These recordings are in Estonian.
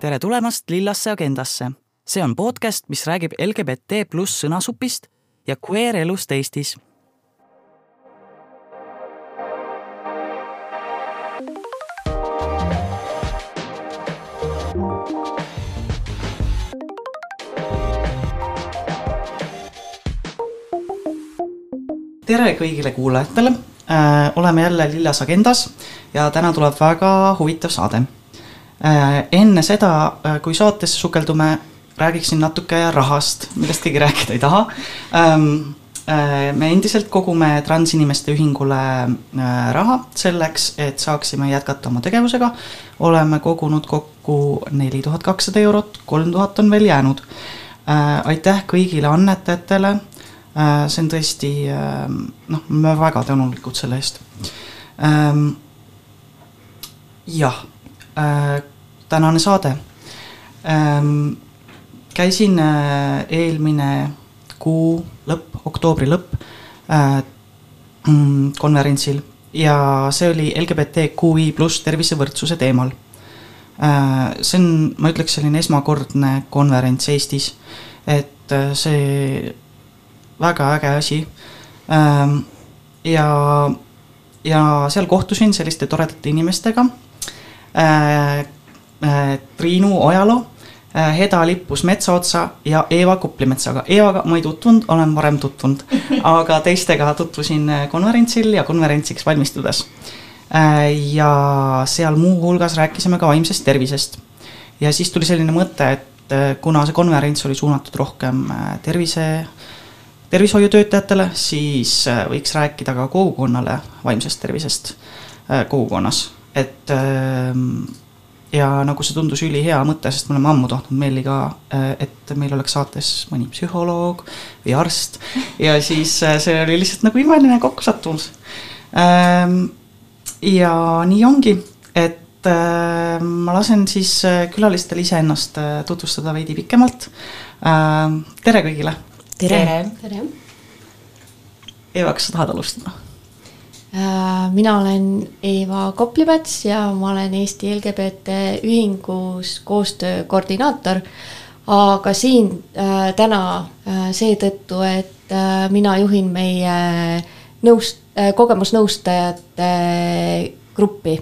tere tulemast Lillasse agendasse. see on podcast, mis räägib LGBT pluss sõnasupist ja queer elust Eestis. tere kõigile kuulajatele äh,. oleme jälle Lillas agendas ja täna tuleb väga huvitav saade enne seda, äh, kui saatesse sukeldume, räägiksin natuke rahast, millest keegi rääkida ei taha. Ähm, äh, me endiselt kogume transinimeste ühingule raha selleks, et saaksime jätkata oma tegevusega. oleme kogunud kokku neli tuhat kakssada eurot, kolm tuhat on veel jäänud. aitäh kõigile annetajatele. see on tõesti, noh, me väga tänulikud selle eest. Ähm, jah äh, tänane saade ähm,. käisin äh, eelmine kuu lõpp, oktoobri lõpp äh, konverentsil ja see oli LGBTQI pluss tervisevõrdsuse teemal äh,. see on, ma ütleks, selline esmakordne konverents Eestis, et see väga äge asi ähm,. ja, ja seal kohtusin selliste toredate inimestega Triinu Ojalo, äh, Heda Lippus Metsaotsa ja Eeva Kuplimetsaga. Eevaga ma ei tutvunud, olen varem tutvunud, aga teistega tutvusin konverentsil ja konverentsiks valmistudes. ja seal muuhulgas rääkisime ka vaimsest tervisest. ja siis tuli selline mõte, et kuna see konverents oli suunatud rohkem tervise, tervishoiutöötajatele, siis võiks rääkida ka kogukonnale vaimsest tervisest kogukonnas et ähm, ja nagu see tundus ülihea mõte, sest me oleme ammu tahtnud Melli ka, äh, et meil oleks saates mõni psühholoog või arst ja siis äh, see oli lihtsalt nagu imeline kokkusattumus. Ähm, ja nii ongi, et äh, ma lasen siis külalistel iseennast tutvustada veidi pikemalt. Ähm, tere kõigile. tere, tere.. Eva, kas sa tahad alustada? Äh, mina olen Eeva Koplimets ja ma olen Eesti LGBT Ühingus koostöö koordinaator. aga siin äh, täna äh, seetõttu, et äh, mina juhin meie nõust- äh,, kogemusnõustajate gruppi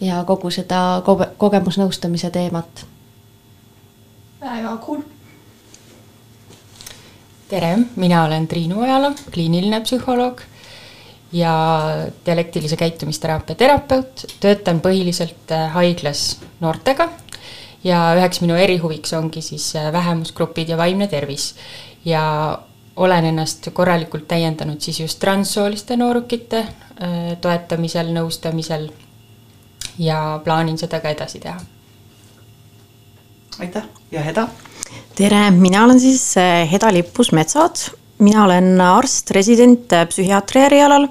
ja kogu seda koge-, kogemusnõustamise teemat. väga cool. tere, mina olen Triinu Ojala, kliiniline psühholoog ja dialektilise käitumisteraapia terapeut, töötan põhiliselt äh, haiglas noortega ja üheks minu erihuviks ongi siis äh, vähemusgrupid ja vaimne tervis. ja olen ennast korralikult täiendanud siis just transsooliste noorukite äh, toetamisel, nõustamisel ja plaanin seda ka edasi teha. aitäh ja Heda! tere, mina olen siis Heda Lippus Metsaots mina olen arst, resident psühhiaatri erialal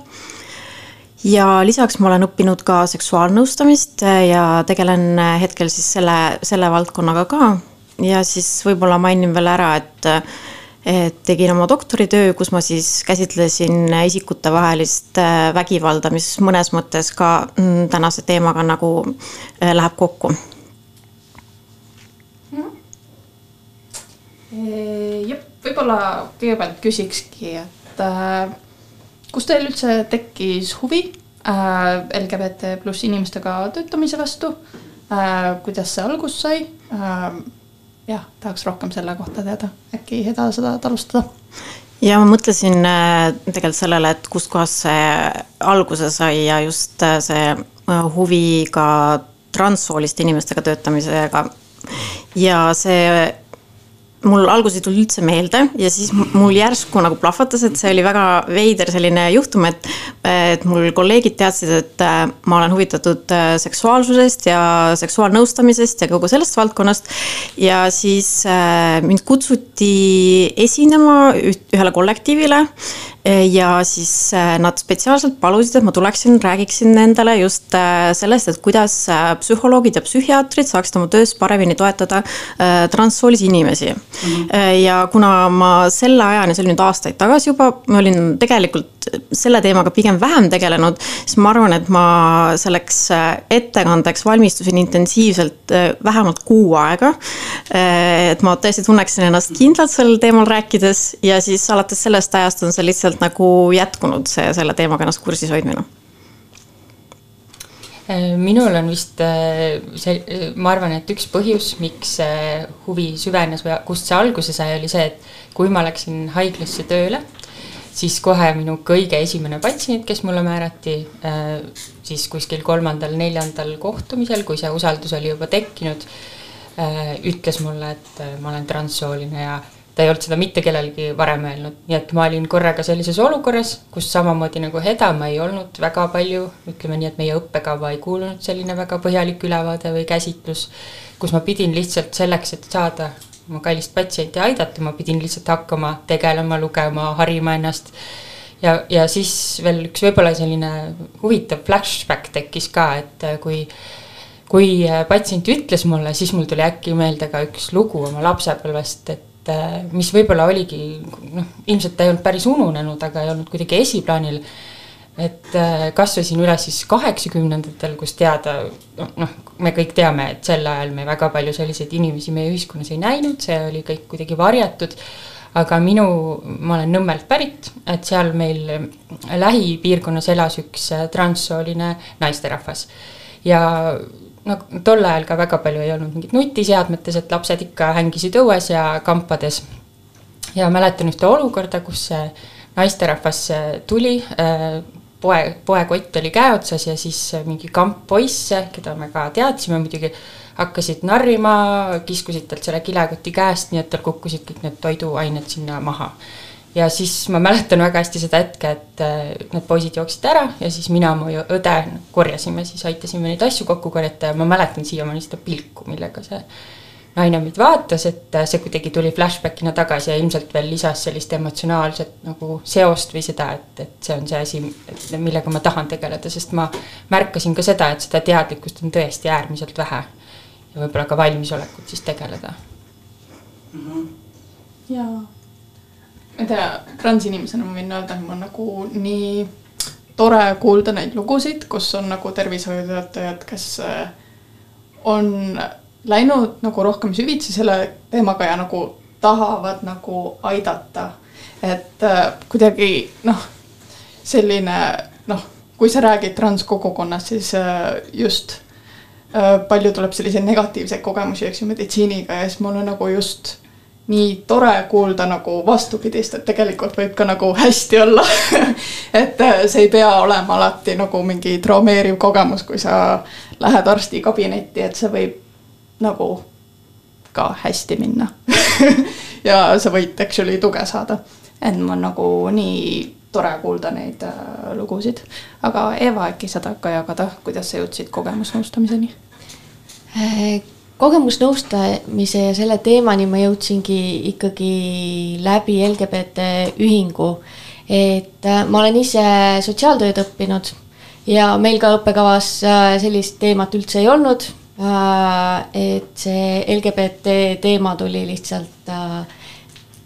ja lisaks ma olen õppinud ka seksuaalnõustamist ja tegelen hetkel siis selle, selle valdkonnaga ka. ja siis võib-olla mainin veel ära, et, et tegin oma doktoritöö, kus ma siis käsitlesin isikutevahelist vägivalda, mis mõnes mõttes ka mm, tänase teemaga nagu äh, läheb kokku. jah võib-olla kõigepealt küsikski, et äh, kus teil üldse tekkis huvi äh, LGBT pluss inimestega töötamise vastu äh,? kuidas see alguse sai äh,? jah, tahaks rohkem selle kohta teada, äkki Heda seda alustada? ja ma mõtlesin äh, tegelikult sellele, et kustkohast see alguse sai ja just äh, see äh, huvi ka transsooliste inimestega töötamisega. ja see mul alguses ei tulnud üldse meelde ja siis mul järsku nagu plahvatas, et see oli väga veider selline juhtum, et, et mul kolleegid teadsid, et äh, ma olen huvitatud äh, seksuaalsusest ja seksuaalnõustamisest ja kogu sellest valdkonnast. ja siis äh, mind kutsuti esinema ühele kollektiivile ja siis nad spetsiaalselt palusid, et ma tuleksin, räägiksin nendele just sellest, et kuidas psühholoogid ja psühhiaatrid saaksid oma töös paremini toetada transsoolisi inimesi mm. -hmm. ja kuna ma selle ajani, see oli nüüd aastaid tagasi juba, ma olin tegelikult selle teemaga pigem vähem tegelenud, siis ma arvan, et ma selleks ettekandeks valmistusin intensiivselt vähemalt kuu aega. et ma tõesti tunneksin ennast kindlalt sel teemal rääkides ja siis alates sellest ajast on see lihtsalt nagu jätkunud, see selle teemaga ennast kursis hoidmine? Minul on vist see, ma arvan, et üks põhjus, miks huvi süvenes või kust see alguse sai, oli see, et kui ma läksin haiglasse tööle, siis kohe minu kõige esimene patsient, kes mulle määrati, siis kuskil kolmandal-neljandal kohtumisel, kui see usaldus oli juba tekkinud, ütles mulle, et ma olen transsooline ja ta ei olnud seda mitte kellelegi varem öelnud, nii et ma olin korraga sellises olukorras, kus samamoodi nagu Heda ma ei olnud väga palju, ütleme nii, et meie õppekava ei kuulunud selline väga põhjalik ülevaade või käsitlus, kus ma pidin lihtsalt selleks, et saada oma kallist patsienti aidata, ma pidin lihtsalt hakkama tegelema, lugema, harima ennast. ja, ja siis veel üks võib-olla selline huvitav flashback tekkis ka, et kui kui patsient ütles mulle, siis mul tuli äkki meelde ka üks lugu oma lapsepõlvest, et äh, mis võib-olla oligi noh, ilmselt ta ei olnud päris ununenud, aga ei olnud kuidagi esiplaanil. et äh, kasvasin üles siis kaheksakümnendatel, kus teada noh, me kõik teame, et sel ajal me väga palju selliseid inimesi meie ühiskonnas ei näinud, see oli kõik kuidagi varjatud aga minu, ma olen Nõmmelt pärit, et seal meil lähipiirkonnas elas üks äh, transsooline naisterahvas. ja no tol ajal ka väga palju ei olnud mingit nutiseadmetes, et lapsed ikka hängisid õues ja kampades. ja mäletan ühte olukorda, kus naisterahvas tuli, äh, poe, poekott oli käe otsas ja siis mingi kamp poisse, keda me ka teadsime muidugi, hakkasid narrima, kiskusid talt selle kilekoti käest, nii et tal kukkusid kõik need toiduained sinna maha ja siis ma mäletan väga hästi seda hetke, et äh, need poisid jooksid ära ja siis mina, mu õde korjasime, siis aitasime neid asju kokku korjata ja ma mäletan siiamaani seda pilku, millega see naine meid vaatas, et äh, see kuidagi tuli flashback'ina tagasi ja ilmselt veel lisas sellist emotsionaalset nagu seost või seda, et, et see on see asi, millega ma tahan tegeleda, sest ma märkasin ka seda, et seda teadlikkust on tõesti äärmiselt vähe. ja võib-olla ka valmisolekut siis tegeleda mm. -hmm. jaa ma ei tea, transinimesena ma võin öelda, et mul nagu nii tore kuulda neid lugusid, kus on nagu tervishoiutöötajad, kes äh, on läinud nagu rohkem süvitsi selle teemaga ja nagu tahavad nagu aidata. et äh, kuidagi noh, selline noh, kui sa räägid transkogukonnast, siis äh, just palju tuleb selliseid negatiivseid kogemusi, eks ju, meditsiiniga ja siis mul on nagu just nii tore kuulda nagu vastupidist, et tegelikult võib ka nagu hästi olla et äh, see ei pea olema alati nagu mingi traumeeriv kogemus, kui sa lähed arsti kabinetti, et see võib nagu ka hästi minna ja sa võid actually tuge saada. et mul on nagu nii tore kuulda neid äh, lugusid. aga Eva, äkki sa tahad ka jagada, kuidas sa jõudsid kogemusnõustamiseni? Kogemusnõustamise ja selle teemani ma jõudsingi ikkagi läbi LGBT ühingu. et äh, ma olen ise sotsiaaltööd õppinud ja meil ka õppekavas äh, sellist teemat üldse ei olnud. Äh, et see LGBT teema tuli lihtsalt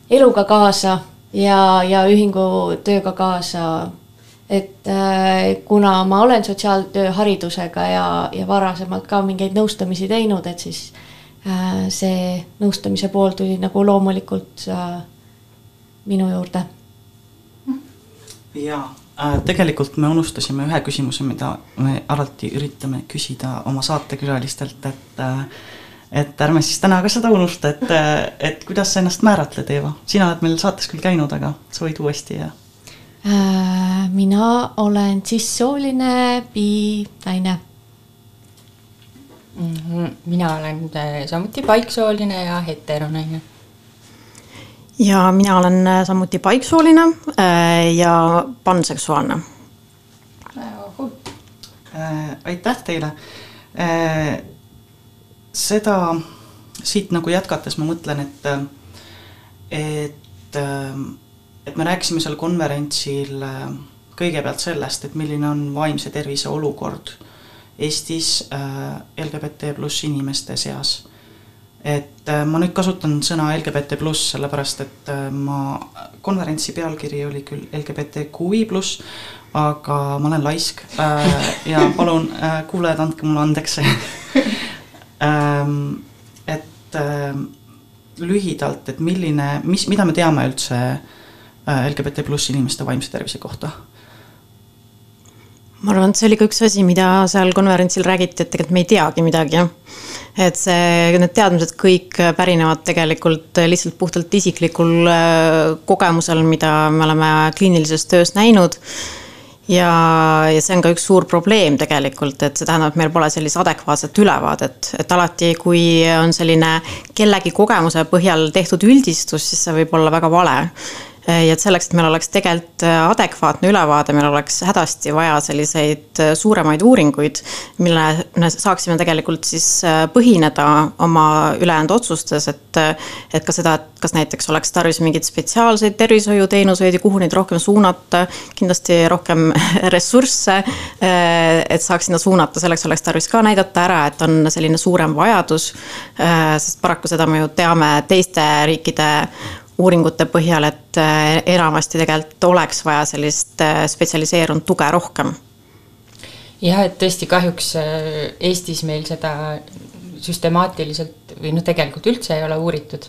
eluga kaasa ja, ja ühingu tööga kaasa et äh, kuna ma olen sotsiaaltöö haridusega ja, ja varasemalt ka mingeid nõustamisi teinud, et siis äh, see nõustamise pool tuli nagu loomulikult äh, minu juurde. ja tegelikult me unustasime ühe küsimuse, mida me alati üritame küsida oma saatekülalistelt, et et ärme siis täna ka seda unusta, et, et kuidas sa ennast määratled, Eeva, sina oled meil saates küll käinud, aga sa võid uuesti ja mina olen sissooline bi-naine mm. -hmm. mina olen äh, samuti paiksooline ja heteronaine. ja mina olen äh, samuti paiksooline ja panseksuaalne. aitäh teile. seda siit nagu jätkates ma mõtlen, et, et et me rääkisime seal konverentsil äh, kõigepealt sellest, et milline on vaimse tervise olukord Eestis äh, LGBT pluss inimeste seas. et äh, ma nüüd kasutan sõna LGBT pluss, sellepärast et ma, konverentsi pealkiri oli küll LGBTQI pluss, aga ma olen laisk ja palun, kuulajad, andke mulle andeks ähm, et lühidalt, et milline, mis, mida me teame üldse LGBT pluss inimeste vaimse tervise kohta. Ma arvan, et see oli ka üks asi, mida seal konverentsil räägiti, et tegelikult me ei teagi midagi. et see, need teadmised kõik pärinevad tegelikult lihtsalt puhtalt isiklikul äh, kogemusel, mida me oleme kliinilises töös näinud. Ja, ja see on ka üks suur probleem tegelikult, et see tähendab, et meil pole sellist adekvaatset ülevaadet, et alati, kui on selline kellegi kogemuse põhjal tehtud üldistus, siis see võib olla väga vale. Äh, ja et selleks, et meil oleks tegelikult äh, adekvaatne ülevaade, meil oleks hädasti vaja selliseid äh, suuremaid uuringuid, mille me saaksime tegelikult siis põhineda oma ülejäänud otsustes, et, et ka seda, et kas näiteks oleks tarvis mingeid spetsiaalseid tervishoiuteenuseid ja kuhu neid rohkem suunata, kindlasti rohkem ressursse, et saaks sinna suunata, selleks oleks tarvis ka näidata ära, et on selline suurem vajadus, sest paraku seda me ju teame teiste riikide uuringute põhjal, et äh, enamasti tegelikult oleks vaja sellist äh, spetsialiseerunud tuge rohkem. jah, et tõesti kahjuks äh, Eestis meil seda süstemaatiliselt või noh, tegelikult üldse ei ole uuritud.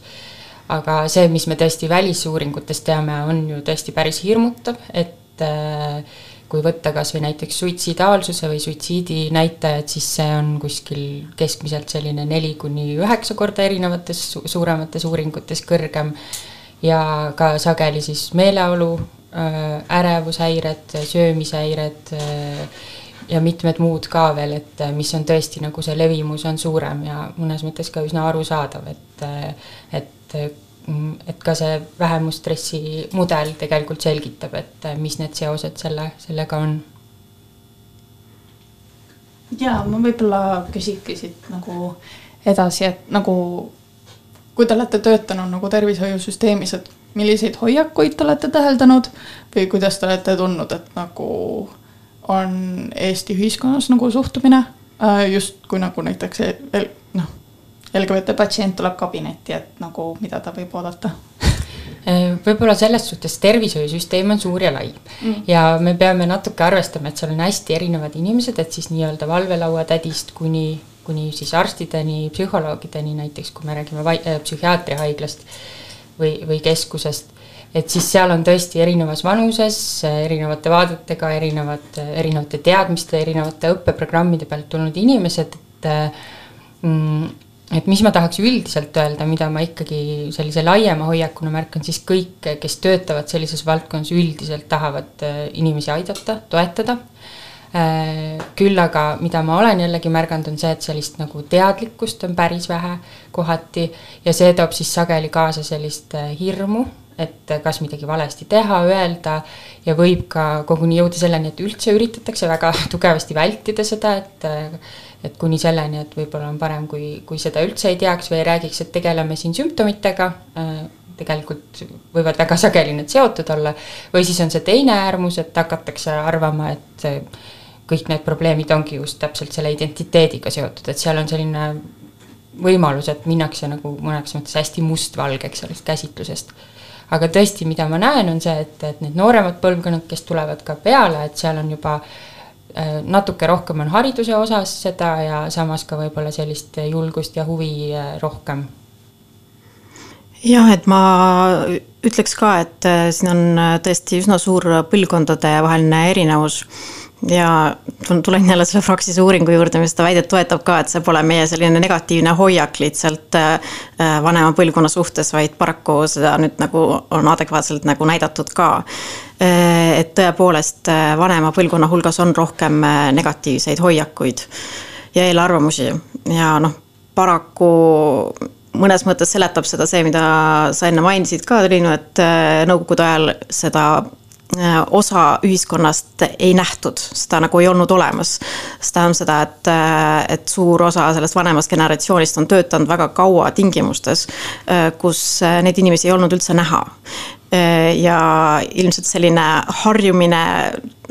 aga see, mis me tõesti välisuuringutest teame, on ju tõesti päris hirmutav, et kui võtta kas või näiteks suitsidaalsuse või suitsiidi näitajad, siis see on kuskil keskmiselt selline neli kuni üheksa korda erinevates suuremates uuringutes kõrgem ja ka sageli siis meeleolu, äh, ärevushäired, söömishäired äh, ja mitmed muud ka veel, et äh, mis on tõesti nagu see levimus on suurem ja mõnes mõttes ka üsna arusaadav, et, et, et ka see vähemusstressi mudel tegelikult selgitab, et mis need seosed selle, sellega on. ja ma võib-olla küsikski siit nagu edasi, et nagu kui te olete töötanud nagu tervishoiusüsteemis, et milliseid hoiakuid te olete täheldanud või kuidas te olete tundnud, et nagu on Eesti ühiskonnas nagu suhtumine äh, justkui nagu näiteks noh, LGBT patsient tuleb kabinetti, et nagu mida ta võib oodata äh, võib-olla selles suhtes tervishoiusüsteem on suur ja lai mm. ja me peame natuke arvestama, et seal on hästi erinevad inimesed, et siis nii-öelda valvelauatädist kuni kuni siis arstideni, psühholoogideni näiteks, kui me räägime vai-, äh, psühhiaatriahaiglast või, või keskusest, et siis seal on tõesti erinevas vanuses, erinevate vaadetega, erinevad, erinevate teadmiste, erinevate õppeprogrammide pealt tulnud inimesed, et mm, et mis ma tahaks üldiselt öelda, mida ma ikkagi sellise laiema hoiakuna märkan, siis kõik, kes töötavad sellises valdkonnas, üldiselt tahavad äh, inimesi aidata, toetada. Äh, küll aga, mida ma olen jällegi märganud, on see, et sellist nagu teadlikkust on päris vähe kohati ja see toob siis sageli kaasa sellist äh, hirmu, et kas midagi valesti teha, öelda ja võib ka koguni jõuda selleni, et üldse üritatakse väga tugevasti vältida seda, et äh, et kuni selleni, et võib-olla on parem, kui, kui seda üldse ei teaks või ei räägiks, et tegeleme siin sümptomitega, tegelikult võivad väga sageli need seotud olla, või siis on see teine äärmus, et hakatakse arvama, et kõik need probleemid ongi just täpselt selle identiteediga seotud, et seal on selline võimalus, et minnakse nagu mõnes mõttes hästi mustvalgeks sellest käsitlusest. aga tõesti, mida ma näen, on see, et, et need nooremad põlvkonnad, kes tulevad ka peale, et seal on juba äh, natuke rohkem on hariduse osas seda ja samas ka võib-olla sellist julgust ja huvi äh, rohkem. jah, et ma ütleks ka, et äh, siin on tõesti üsna suur põlvkondade vaheline erinevus ja tulen jälle selle Praxise uuringu juurde, mis seda väidet toetab ka, et see pole meie selline negatiivne hoiak lihtsalt äh, äh, vanema põlvkonna suhtes, vaid paraku seda nüüd nagu on adekvaatselt nagu näidatud ka. Äh, et tõepoolest vanema põlvkonna hulgas on rohkem negatiivseid hoiakuid ja eelarvamusi ja noh, paraku mõnes mõttes seletab seda see, mida sa enne mainisid ka, Triinu, et nõukogude ajal seda osa ühiskonnast ei nähtud, seda nagu ei olnud olemas. see tähendab seda, et, äh, et suur osa sellest vanemast generatsioonist on töötanud väga kaua tingimustes, äh, kus neid inimesi ei olnud üldse näha ja ilmselt selline harjumine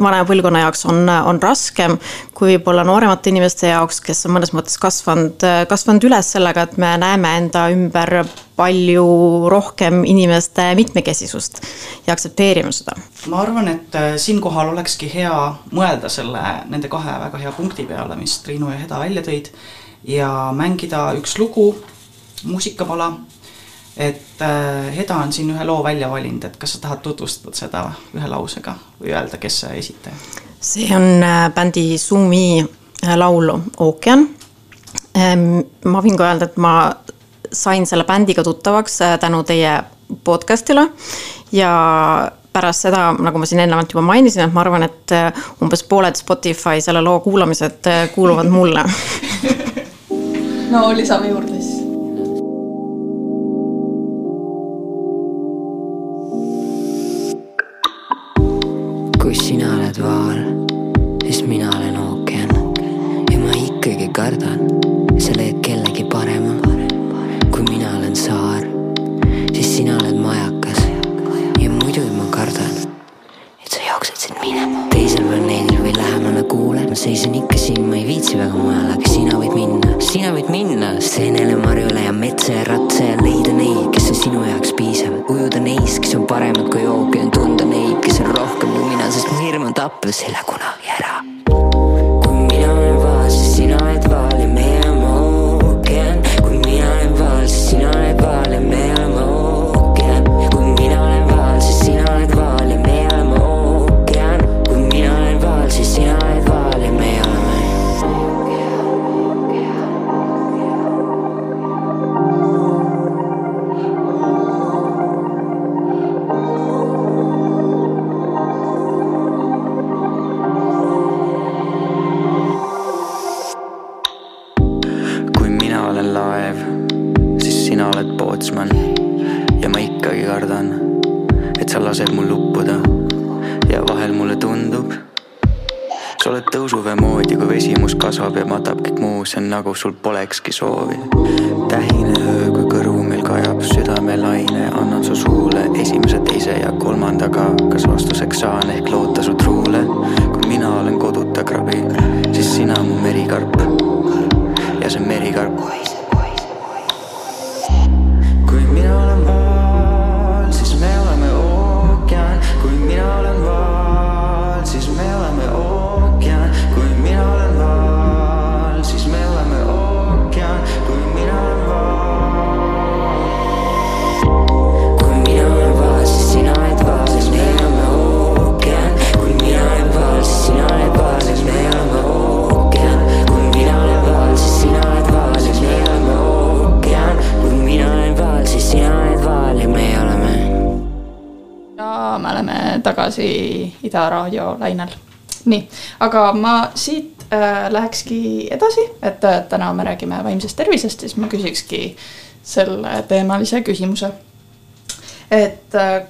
vanema põlvkonna jaoks on, on raskem kui võib-olla nooremate inimeste jaoks, kes on mõnes mõttes kasvanud, kasvanud üles sellega, et me näeme enda ümber palju rohkem inimeste mitmekesisust ja aktsepteerime seda. ma arvan, et äh, siinkohal olekski hea mõelda selle, nende kahe väga hea punkti peale, mis Triinu ja Heda välja tõid ja mängida üks lugu, muusikapala et äh, Heda on siin ühe loo välja valinud, et kas sa tahad tutvustada seda ühe lausega või öelda, kes see esitaja? see on äh, bändi Sumi äh, laulu Ookean. Ähm, ma võin ka öelda, et ma sain selle bändiga tuttavaks tänu teie podcast'ile ja pärast seda, nagu ma siin eelnevalt juba mainisin, et ma arvan, et umbes pooled Spotify selle loo kuulamised kuuluvad mulle no lisame juurde siis siis mina olen ookean. Ja ma ikkagi kardan, ma seisan ikka siin, ma ei viitsi väga mujale, aga sina võid minna, sina võid minna seenele, marjule ja metsa ja ratsa ja leida neid, kes on sinu jaoks piisavad, ujuda neis, kes on paremad kui ookean, tunda neid, kes on rohkem kui mina, sest mu hirm on tappa, lähe kunagi ära. Tõusuvee moodi, kui vesimus kasvab ja matab kõik muu, see on nagu sul polekski soovi. tähine öö, kui kõrvu meil kajab südamelaine, annan su suule esimese, teise ja kolmandaga, kas vastuseks saan ehk loota su truule. kui mina olen koduta krabi, siis sina mu merikarp ja see merikarp. Tagasi Ida raadio lainel. nii, aga ma siit äh, lähekski edasi, et äh, täna me räägime vaimsest tervisest, siis ma küsikski selleteemalise küsimuse. et äh,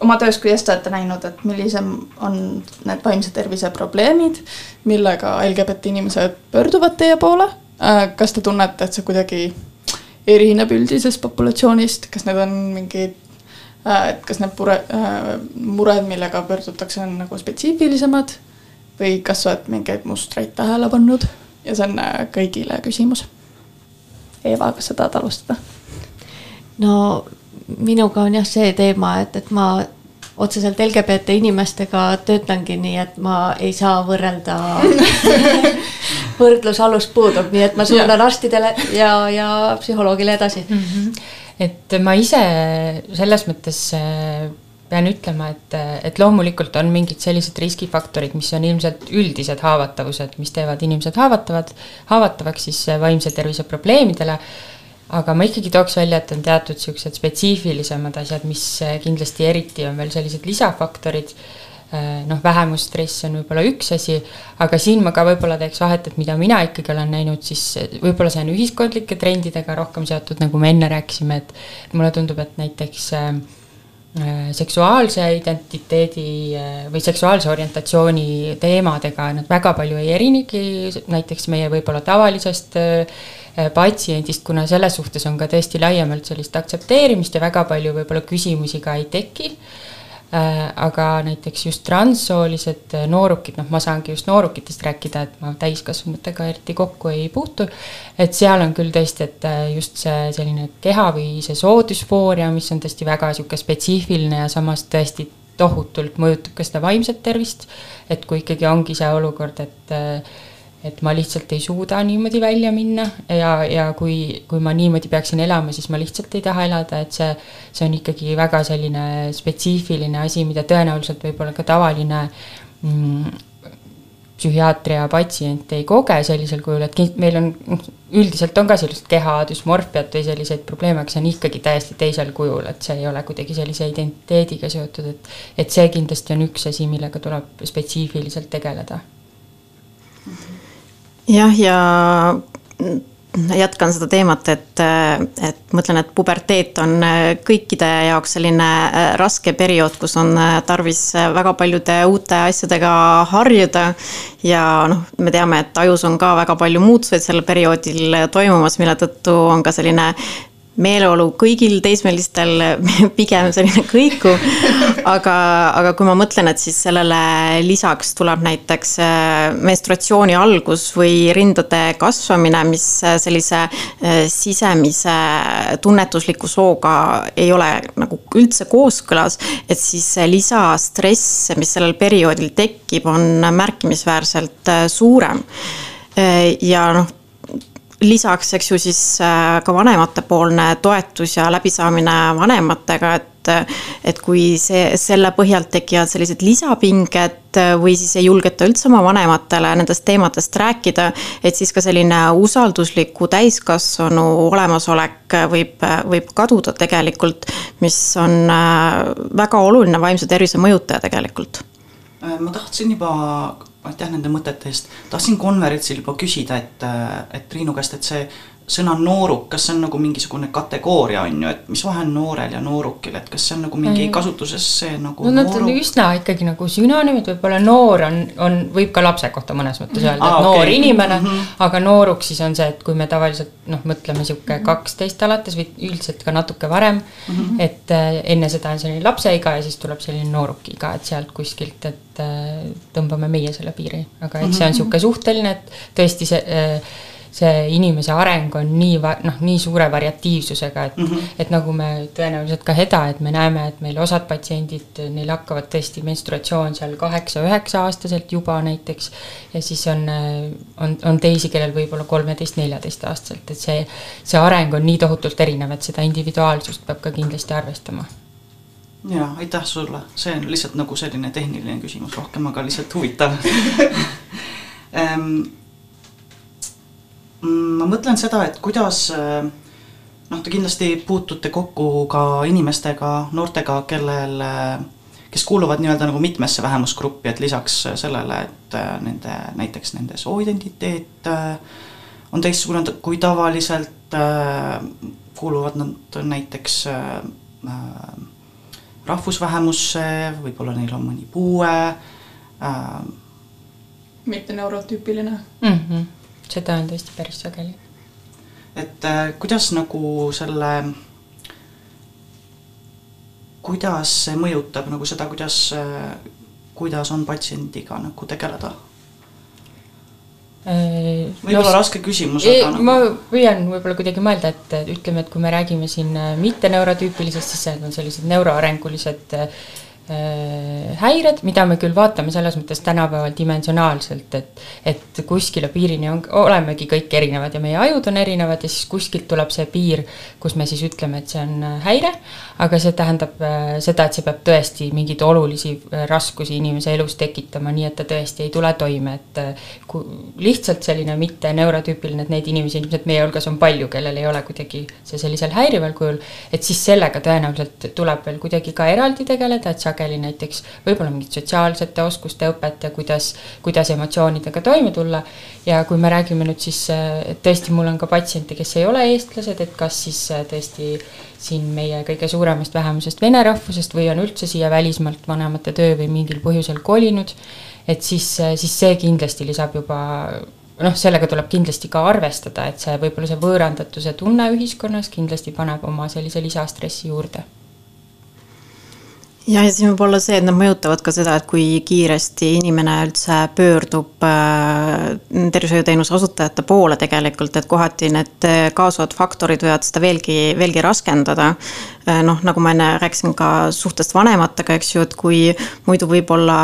oma töös, kuidas te olete näinud, et millisem on need vaimse tervise probleemid, millega LGBT inimesed pöörduvad teie poole äh,? kas te tunnete, et see kuidagi erineb üldisest populatsioonist, kas need on mingid et kas need pure, mured, millega pöördutakse, on nagu spetsiifilisemad või kas sa oled mingeid mustreid tähele pannud ja see on äh, kõigile küsimus. Eeva, kas sa tahad alustada? no minuga on jah see teema, et, et ma otseselt LGBT inimestega töötangi nii, et ma ei saa võrrelda võrdlusalus puudub, nii et ma suunan arstidele ja, ja psühholoogile edasi mm. -hmm. Et ma ise selles mõttes äh, pean ütlema, et, et loomulikult on mingid sellised riskifaktorid, mis on ilmselt üldised haavatavused, mis teevad inimesed haavatavad, haavatavaks siis vaimse tervise probleemidele. aga ma ikkagi tooks välja, et on teatud siuksed spetsiifilisemad asjad, mis kindlasti eriti on veel sellised lisafaktorid noh, vähemusstress on võib-olla üks asi, aga siin ma ka võib-olla teeks vahet, et mida mina ikkagi olen näinud, siis võib-olla see on ühiskondlike trendidega rohkem seotud, nagu me enne rääkisime, et mulle tundub, et näiteks äh, seksuaalse identiteedi või seksuaalse orientatsiooni teemadega nad väga palju ei erinegi näiteks meie võib-olla tavalisest patsiendist, kuna selles suhtes on ka tõesti laiemalt sellist aktsepteerimist ja väga palju võib-olla küsimusi ka ei teki. Äh, aga näiteks just transsoolised äh, noorukid, noh, ma saangi just noorukitest rääkida, et ma täiskasvanutega eriti kokku ei puutu. et seal on küll tõesti, et äh, just see selline keha või see soodüsfooria, mis on tõesti väga sihuke spetsiifiline ja samas tõesti tohutult mõjutab ka seda vaimset tervist. et kui ikkagi ongi see olukord, et et ma lihtsalt ei suuda niimoodi välja minna ja, ja kui, kui ma niimoodi peaksin elama, siis ma lihtsalt ei taha elada, et see, see on ikkagi väga selline spetsiifiline asi, mida tõenäoliselt võib-olla ka tavaline mm, psühhiaatria patsient ei koge sellisel kujul, et meil on, üldiselt on ka sellist keha düsmorfiat või selliseid probleeme, aga see on ikkagi täiesti teisel kujul, et see ei ole kuidagi sellise identiteediga seotud, et et see kindlasti on üks asi, millega tuleb spetsiifiliselt tegeleda jah, ja jätkan seda teemat, et, et mõtlen, et puberteet on kõikide jaoks selline raske periood, kus on tarvis väga paljude uute asjadega harjuda. ja noh, me teame, et ajus on ka väga palju muutuseid sel perioodil toimumas, mille tõttu on ka selline meeleolu kõigil teismelistel pigem selline kõikuv. aga, aga kui ma mõtlen, et siis sellele lisaks tuleb näiteks äh, menstruatsiooni algus või rindade kasvamine, mis äh, sellise äh, sisemise tunnetusliku sooga ei ole nagu üldse kooskõlas. et siis lisastress, mis sellel perioodil tekib, on märkimisväärselt suurem ja noh, lisaks, eks ju, siis äh, ka vanematepoolne toetus ja läbisaamine vanematega, et et kui see, selle põhjalt tekivad sellised lisapinged või siis ei julgeta üldse oma vanematele nendest teemadest rääkida, et siis ka selline usaldusliku täiskasvanu olemasolek võib, võib kaduda tegelikult, mis on äh, väga oluline vaimse tervise mõjutaja tegelikult. Äh, ma tahtsin juba aitäh nende mõtete eest. tahtsin konverentsil juba küsida, et, et Triinu käest, et see sõna nooruk, kas see on nagu mingisugune kategooria on ju, et mis vahe on noorel ja noorukil, et kas see on nagu mingi kasutuses see nagu no nad on üsna ikkagi nagu sünonüümid, võib-olla noor on, on, võib ka lapse kohta mõnes mõttes öelda, et okay. noor inimene mm, -hmm. aga nooruk siis on see, et kui me tavaliselt noh, mõtleme sihuke mhm. kaksteist alates või üldiselt ka natuke varem mm, -hmm. et äh, enne seda on selline lapseiga ja siis tuleb selline noorukiga, et sealt kuskilt, et äh, tõmbame meie selle piiri, aga et see on mhm. sihuke suhteline, et tõesti see äh, see inimese areng on nii va-, noh, nii suure variatiivsusega, et mm, -hmm. et nagu me tõenäoliselt ka Heda, et me näeme, et meil osad patsiendid, neil hakkavad tõesti menstruatsioon seal kaheksa-üheksa-aastaselt juba näiteks. ja siis on, on, on teisi, kellel võib-olla kolmeteist-neljateist-aastaselt, et see, see areng on nii tohutult erinev, et seda individuaalsust peab ka kindlasti arvestama ja aitäh sulle, see on lihtsalt nagu selline tehniline küsimus rohkem, aga lihtsalt huvitav Mm, ma mõtlen seda, et kuidas äh, noh, te kindlasti puutute kokku ka inimestega, noortega, kellel, äh, kes kuuluvad nii-öelda nagu mitmesse vähemusgruppi, et lisaks sellele, et äh, nende, näiteks nende sooidentiteet on teistsugune kui tavaliselt, kuuluvad nad näiteks rahvusvähemusse, võib-olla neil on mõni puue. mitte neurotüüpiline mm. -hmm seda on tõesti päris sageli. et äh, kuidas nagu selle, kuidas see mõjutab nagu seda, kuidas äh,, kuidas on patsiendiga nagu tegeleda? Äh, võib-olla no, raske küsimus, aga nagu... ma püüan võib-olla kuidagi mõelda, et ütleme, et kui me räägime siin äh, mitte neurotüüpilisest, siis need on sellised neuroarengulised Äh, häired, mida me küll vaatame selles mõttes tänapäeval dimensionaalselt, et, et kuskile piirini on, olemegi kõik erinevad ja meie ajud on erinevad ja siis kuskilt tuleb see piir, kus me siis ütleme, et see on äh, häire, aga see tähendab äh, seda, et see peab tõesti mingeid olulisi raskusi inimese elus tekitama, nii et ta tõesti ei tule toime, et kui lihtsalt selline mitte neurotüüpiline, et neid inimesi ilmselt meie hulgas on palju, kellel ei ole kuidagi see sellisel häirival kujul, et siis sellega tõenäoliselt tuleb veel kuidagi ka eraldi tegeleda, et sa sageli näiteks võib-olla mingit sotsiaalsete oskuste õpet ja kuidas, kuidas emotsioonidega toime tulla. ja kui me räägime nüüd siis, et tõesti, mul on ka patsiente, kes ei ole eestlased, et kas siis tõesti siin meie kõige suuremast vähemusest vene rahvusest või on üldse siia välismaalt vanemate töö või mingil põhjusel kolinud. et siis, siis see kindlasti lisab juba noh, sellega tuleb kindlasti ka arvestada, et see võib-olla see võõrandatuse tunne ühiskonnas kindlasti paneb oma sellise lisastressi juurde ja, ja siin võib olla see, et nad mõjutavad ka seda, et kui kiiresti inimene üldse pöördub äh, tervishoiuteenuse osutajate poole tegelikult, et kohati need äh, kaasuvad faktorid võivad seda veelgi, veelgi raskendada äh,. noh, nagu ma enne rääkisin ka suhtest vanematega, eks ju, et kui muidu võib-olla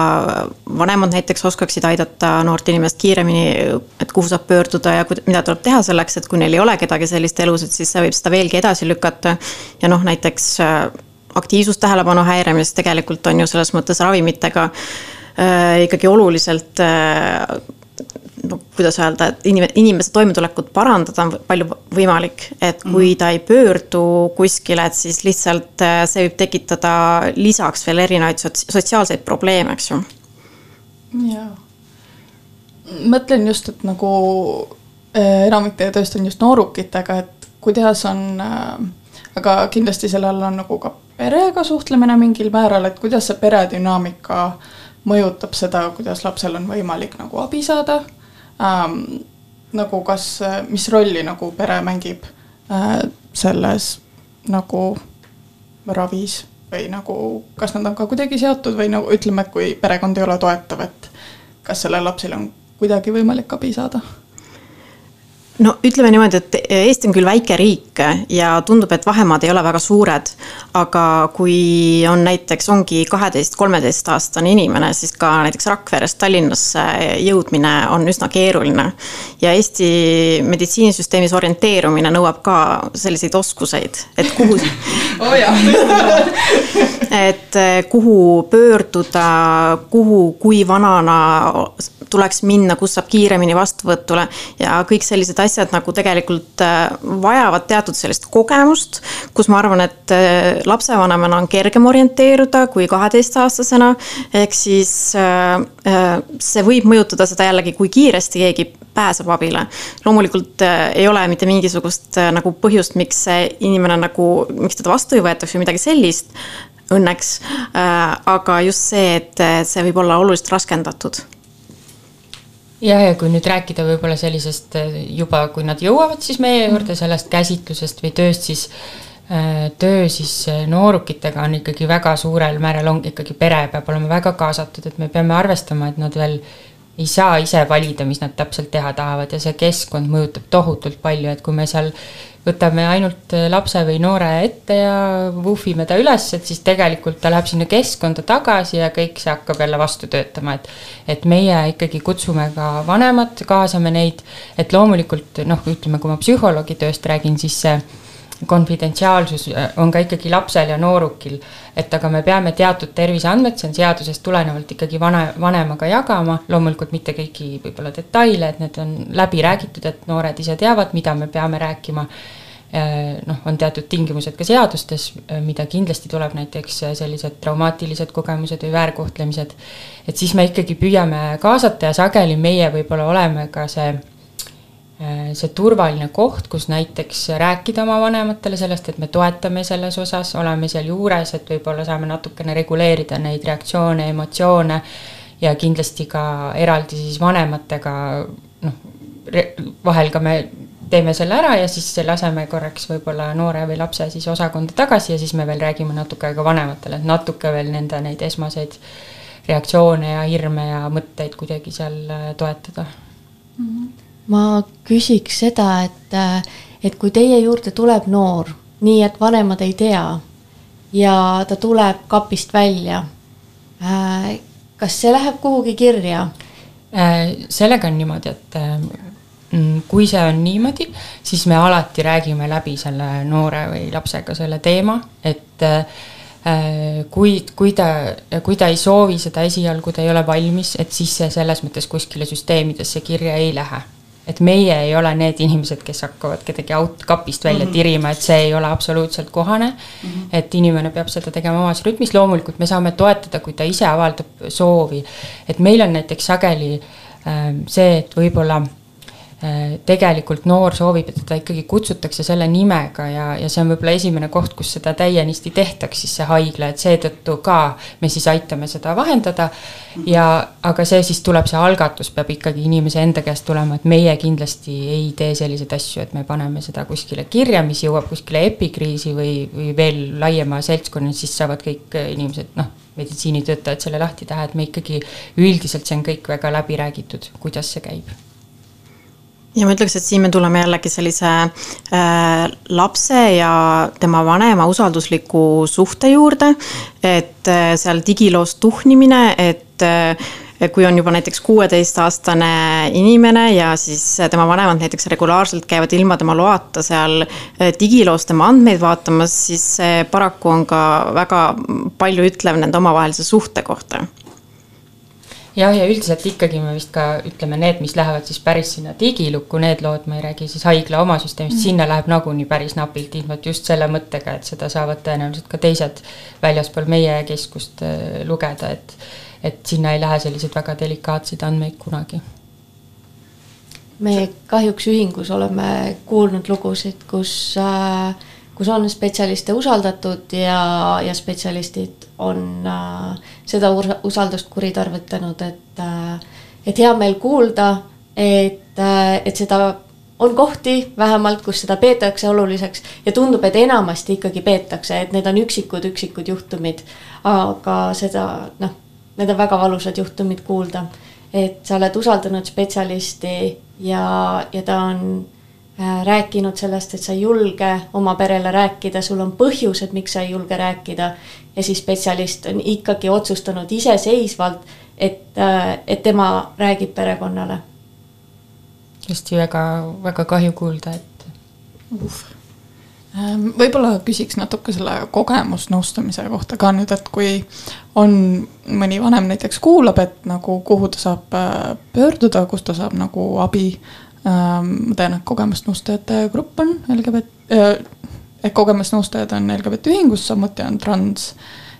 vanemad näiteks oskaksid aidata noort inimest kiiremini, et kuhu saab pöörduda ja mida tuleb teha selleks, et kui neil ei ole kedagi sellist elus, et siis see võib seda veelgi edasi lükata. ja noh, näiteks aktiivsustähelepanu häire, mis tegelikult on ju selles mõttes ravimitega äh, ikkagi oluliselt äh, no kuidas öelda, et inim-, inimese toimetulekut parandada on palju võimalik, et kui mhm. ta ei pöördu kuskile, et siis lihtsalt äh, see võib tekitada lisaks veel erinevaid sots-, sotsiaalseid probleeme, eks ju. jaa. mõtlen just, et nagu äh, enamik teie tööst on just noorukitega, et kuidas on äh, aga kindlasti selle all on nagu ka perega suhtlemine mingil määral, et kuidas see peredünaamika mõjutab seda, kuidas lapsel on võimalik nagu abi saada ähm,. nagu kas, mis rolli nagu pere mängib äh, selles nagu ravis või nagu, kas nad on ka kuidagi seotud või nagu ütleme, kui perekond ei ole toetav, et kas sellel lapsel on kuidagi võimalik abi saada no ütleme niimoodi, et Eesti on küll väike riik ja tundub, et vahemaad ei ole väga suured. aga kui on näiteks, ongi kaheteist, kolmeteistaastane inimene, siis ka näiteks Rakverest Tallinnasse jõudmine on üsna keeruline. ja Eesti meditsiinisüsteemis orienteerumine nõuab ka selliseid oskuseid, et kuhu oh et kuhu pöörduda, kuhu, kui vanana tuleks minna, kus saab kiiremini vastuvõtule ja kõik sellised asjad nagu tegelikult äh, vajavad teatud sellist kogemust, kus ma arvan, et äh, lapsevanemana on kergem orienteeruda kui kaheteistaastasena. ehk siis äh, see võib mõjutada seda jällegi, kui kiiresti keegi pääseb abile. loomulikult ei ole mitte mingisugust nagu põhjust, miks see inimene nagu, miks teda vastu ei võetaks või midagi sellist õnneks. aga just see, et see võib olla oluliselt raskendatud ja, ja kui nüüd rääkida võib-olla sellisest äh, juba, kui nad jõuavad siis meie juurde mhm. sellest käsitlusest või tööst, siis äh, töö siis äh, noorukitega on ikkagi väga suurel määral on ikkagi pere peab olema väga kaasatud, et me peame arvestama, et nad veel ei saa ise valida, mis nad täpselt teha tahavad ja see keskkond mõjutab tohutult palju, et kui me seal võtame ainult äh, lapse või noore ette ja vuhvime ta üles, et siis tegelikult ta läheb sinna keskkonda tagasi ja kõik see hakkab jälle vastu töötama, et et meie ikkagi kutsume ka vanemad, kaasame neid, et loomulikult noh, ütleme, kui ma psühholoogi tööst räägin, siis see konfidentsiaalsus äh, on ka ikkagi lapsel ja noorukil. et aga me peame teatud terviseandmed, see on seadusest tulenevalt ikkagi vane, vanemaga jagama, loomulikult mitte kõiki võib-olla detaile, et need on läbi räägitud, et noored ise teavad, mida me peame rääkima. Äh, noh, on teatud tingimused ka seadustes, äh, mida kindlasti tuleb näiteks sellised traumaatilised kogemused või väärkohtlemised. et siis me ikkagi püüame kaasata ja sageli meie võib-olla oleme ka see see turvaline koht, kus näiteks rääkida oma vanematele sellest, et me toetame selles osas, oleme seal juures, et võib-olla saame natukene reguleerida neid reaktsioone, emotsioone ja kindlasti ka eraldi siis vanematega noh, vahel ka me teeme selle ära ja siis laseme korraks võib-olla noore või lapse siis osakonda tagasi ja siis me veel räägime natuke ka vanematele, et natuke veel nende neid esmaseid reaktsioone ja hirme ja mõtteid kuidagi seal äh, toetada mm. -hmm ma küsiks seda, et, et kui teie juurde tuleb noor, nii et vanemad ei tea ja ta tuleb kapist välja, äh, kas see läheb kuhugi kirja? Äh, sellega on niimoodi, et mm, kui see on niimoodi, siis me alati räägime läbi selle noore või lapsega selle teema, et äh, kui, kui ta, kui ta ei soovi seda esialgu, ta ei ole valmis, et siis see selles mõttes kuskile süsteemidesse kirja ei lähe et meie ei ole need inimesed, kes hakkavad kedagi aut-, kapist välja mm -hmm. tirima, et see ei ole absoluutselt kohane mm. -hmm. et inimene peab seda tegema omas rütmis, loomulikult me saame toetada, kui ta ise avaldab soovi. et meil on näiteks sageli äh, see, et võib-olla tegelikult noor soovib, et teda ikkagi kutsutakse selle nimega ja, ja see on võib-olla esimene koht, kus seda täienisti tehtaks, siis see haigla, et seetõttu ka me siis aitame seda vahendada. ja, aga see siis tuleb, see algatus peab ikkagi inimese enda käest tulema, et meie kindlasti ei tee selliseid asju, et me paneme seda kuskile kirja, mis jõuab kuskile epikriisi või, või veel laiema seltskonna, siis saavad kõik inimesed, noh, meditsiinitöötajad selle lahti teha, et me ikkagi üldiselt see on kõik väga läbi räägitud, kuidas see käib ja ma ütleks, et siin me tuleme jällegi sellise äh, lapse ja tema vanema usaldusliku suhte juurde. et äh, seal digiloos tuhnimine, et äh, kui on juba näiteks kuueteistaastane inimene ja siis tema vanemad näiteks regulaarselt käivad ilma tema loata seal äh, digiloos tema andmeid vaatamas, siis see paraku on ka väga palju ütlev nende omavahelise suhte kohta jah, ja üldiselt ikkagi me vist ka ütleme, need, mis lähevad siis päris sinna digilukku, need lood, ma ei räägi siis haigla oma süsteemist mm, -hmm. sinna läheb nagunii päris napilt infot just selle mõttega, et seda saavad tõenäoliselt ka teised väljaspool meie keskust äh, lugeda, et et sinna ei lähe selliseid väga delikaatseid andmeid kunagi. me kahjuks ühingus oleme kuulnud lugusid, kus äh, kus on spetsialiste usaldatud ja, ja spetsialistid on äh, seda usaldust kuritarvitanud, et äh,, et hea meel kuulda, et äh,, et seda on kohti vähemalt, kus seda peetakse oluliseks ja tundub, et enamasti ikkagi peetakse, et need on üksikud, üksikud juhtumid. aga seda noh, need on väga valusad juhtumid kuulda, et sa oled usaldanud spetsialisti ja, ja ta on rääkinud sellest, et sa ei julge oma perele rääkida, sul on põhjused, miks sa ei julge rääkida. ja siis spetsialist on ikkagi otsustanud iseseisvalt, et, äh, et tema räägib perekonnale. hästi väga, väga kahju kuulda, et uh võib-olla küsiks natuke selle kogemusnõustamise kohta ka nüüd, et kui on mõni vanem näiteks kuulab, et nagu kuhu ta saab äh, pöörduda, kus ta saab nagu abi Ähm, ma tean, et kogemusnõustajate grupp on LGBT, äh, ehk kogemusnõustajad on LGBT ühingus, samuti on trans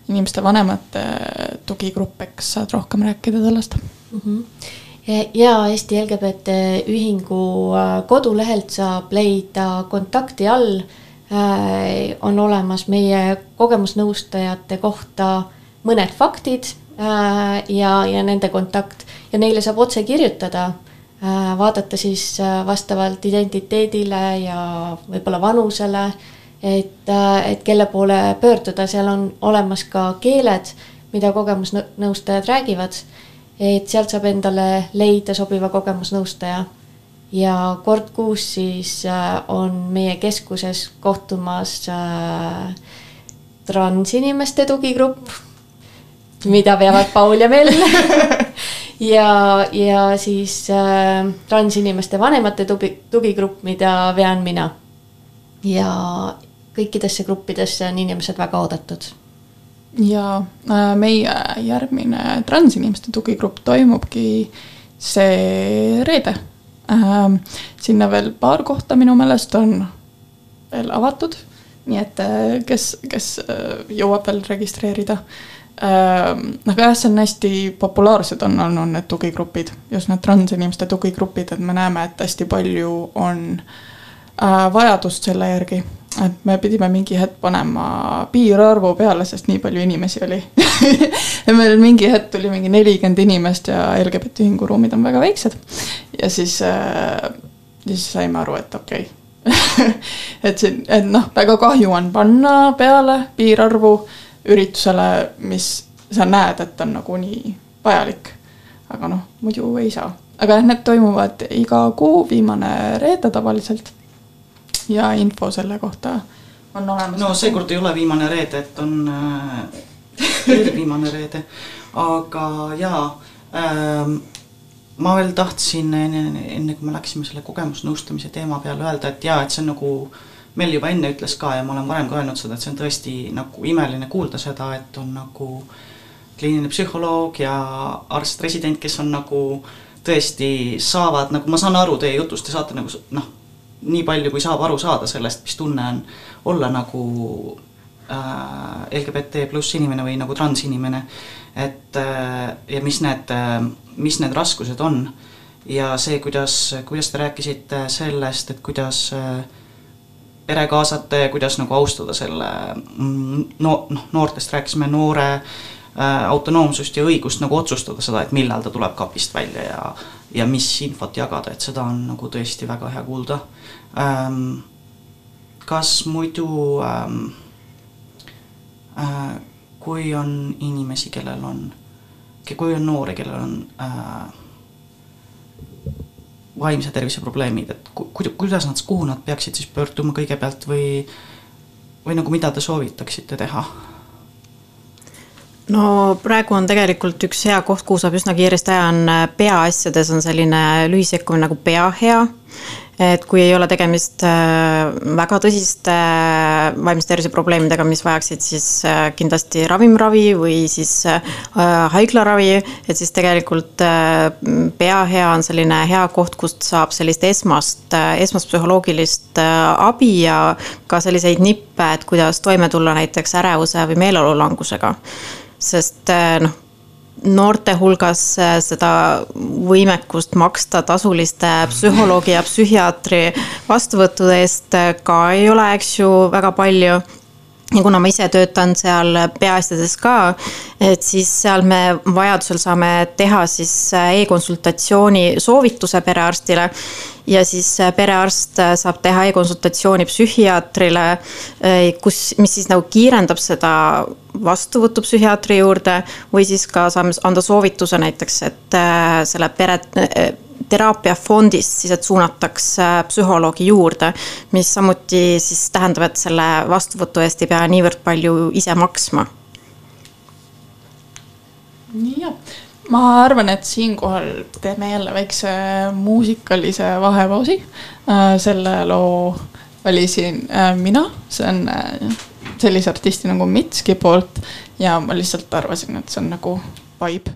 inimeste vanemate tugigrupp, eks saad rohkem rääkida sellest mm? -hmm. ja Eesti LGBT Ühingu äh, kodulehelt saab leida kontakti all. Äh, on olemas meie kogemusnõustajate kohta mõned faktid ja, ja nende kontakt ja neile saab otse kirjutada Äh, vaadata siis äh, vastavalt identiteedile ja võib-olla vanusele, et, äh, et kelle poole pöörduda, seal on olemas ka keeled, mida kogemusnõustajad räägivad. et sealt saab endale leida sobiva kogemusnõustaja. ja kord kuus siis on meie keskuses kohtumas transinimeste tugigrupp, mida veavad Paul ja Mell ja, ja siis äh, transinimeste vanemate tugi, tugigrupp, mida vean mina. ja kõikidesse gruppidesse on inimesed väga oodatud. ja äh, meie järgmine transinimeste tugigrupp toimubki see reede äh,. sinna veel paar kohta minu meelest on veel avatud, nii et äh, kes, kes jõuab veel registreerida aga jah, see on hästi populaarsed on olnud need tugigrupid, just need transinimeste tugigrupid, et me näeme, et hästi palju on äh, vajadust selle järgi. et me pidime mingi hetk panema piirarvu peale, sest nii palju inimesi oli ja meil mingi hetk tuli mingi nelikümmend inimest ja LGBT ühingu ruumid on väga väiksed. ja siis äh,, siis saime aru, et okei okay. et see, et noh, väga kahju on panna peale piirarvu üritusele, mis sa näed, et on nagunii vajalik. aga noh, muidu ei saa. aga jah, need toimuvad iga kuu, viimane reede tavaliselt. ja info selle kohta on olemas. no seekord ei ole viimane reede, et on äh, viimane reede, aga jaa ähm, ma veel tahtsin enne, enne kui me läksime selle kogemusnõustamise teema peale öelda, et jaa, et see on nagu äh, Mel juba enne ütles ka ja ma olen varem ka öelnud seda, et see on tõesti nagu imeline kuulda seda, et on nagu kliiniline psühholoog ja arst-resident, kes on nagu tõesti saavad, nagu ma saan aru teie jutust, te saate nagu noh, nii palju, kui saab aru saada sellest, mis tunne on olla nagu äh, LGBT pluss inimene või nagu transinimene. et äh, ja mis need äh,, mis need raskused on ja see, kuidas, kuidas te rääkisite sellest, et kuidas äh, pere kaasata ja kuidas nagu austada selle mm, no noh, noortest rääkisime, noore äh, autonoomsust ja õigust nagu otsustada seda, et millal ta tuleb kapist välja ja ja mis infot jagada, et seda on nagu tõesti väga hea kuulda ähm,. kas muidu ähm, äh, kui on inimesi, kellel on, kui on noori, kellel on äh, vaimse tervise probleemid, et ku-, kuidas nad, kuhu nad peaksid siis pöörduma kõigepealt või või nagu mida te soovitaksite teha? no praegu on tegelikult üks hea koht, kuhu saab üsna kiiresti teha, on peaasjades on selline lühisekkumine nagu peahea et kui ei ole tegemist äh, väga tõsiste äh, vaimse tervise probleemidega, mis vajaksid siis äh, kindlasti ravimravi või siis haiglaravi, et siis tegelikult peahea on selline hea koht, kust saab sellist esmast, esmast psühholoogilist abi ja ka selliseid nippe, et kuidas toime tulla näiteks ärevuse või meeleolulangusega. sest noh noorte hulgas äh, seda võimekust maksta tasuliste psühholoogi ja psühhiaatri vastuvõttude eest äh, ka ei ole, eks ju, väga palju ja kuna ma ise töötan seal peaasjades ka, et siis seal me vajadusel saame teha siis äh, e-konsultatsiooni soovituse perearstile. Ja siis perearst saab teha e-konsultatsiooni psühhiaatrile, kus, mis siis nagu kiirendab seda vastuvõttu psühhiaatri juurde või siis ka saame anda soovituse näiteks, et äh, selle pere äh, teraapiafondist siis, et suunataks äh, psühholoogi juurde, mis samuti siis tähendab, et selle vastuvõtu eest ei pea niivõrd palju ise maksma. jah, ma arvan, et siinkohal teeme jälle väikse muusikalise vahepausi. selle loo valisin mina, see on sellise artisti nagu Mitski poolt. Ja ma lihtsalt arvasin, et see on nagu vibe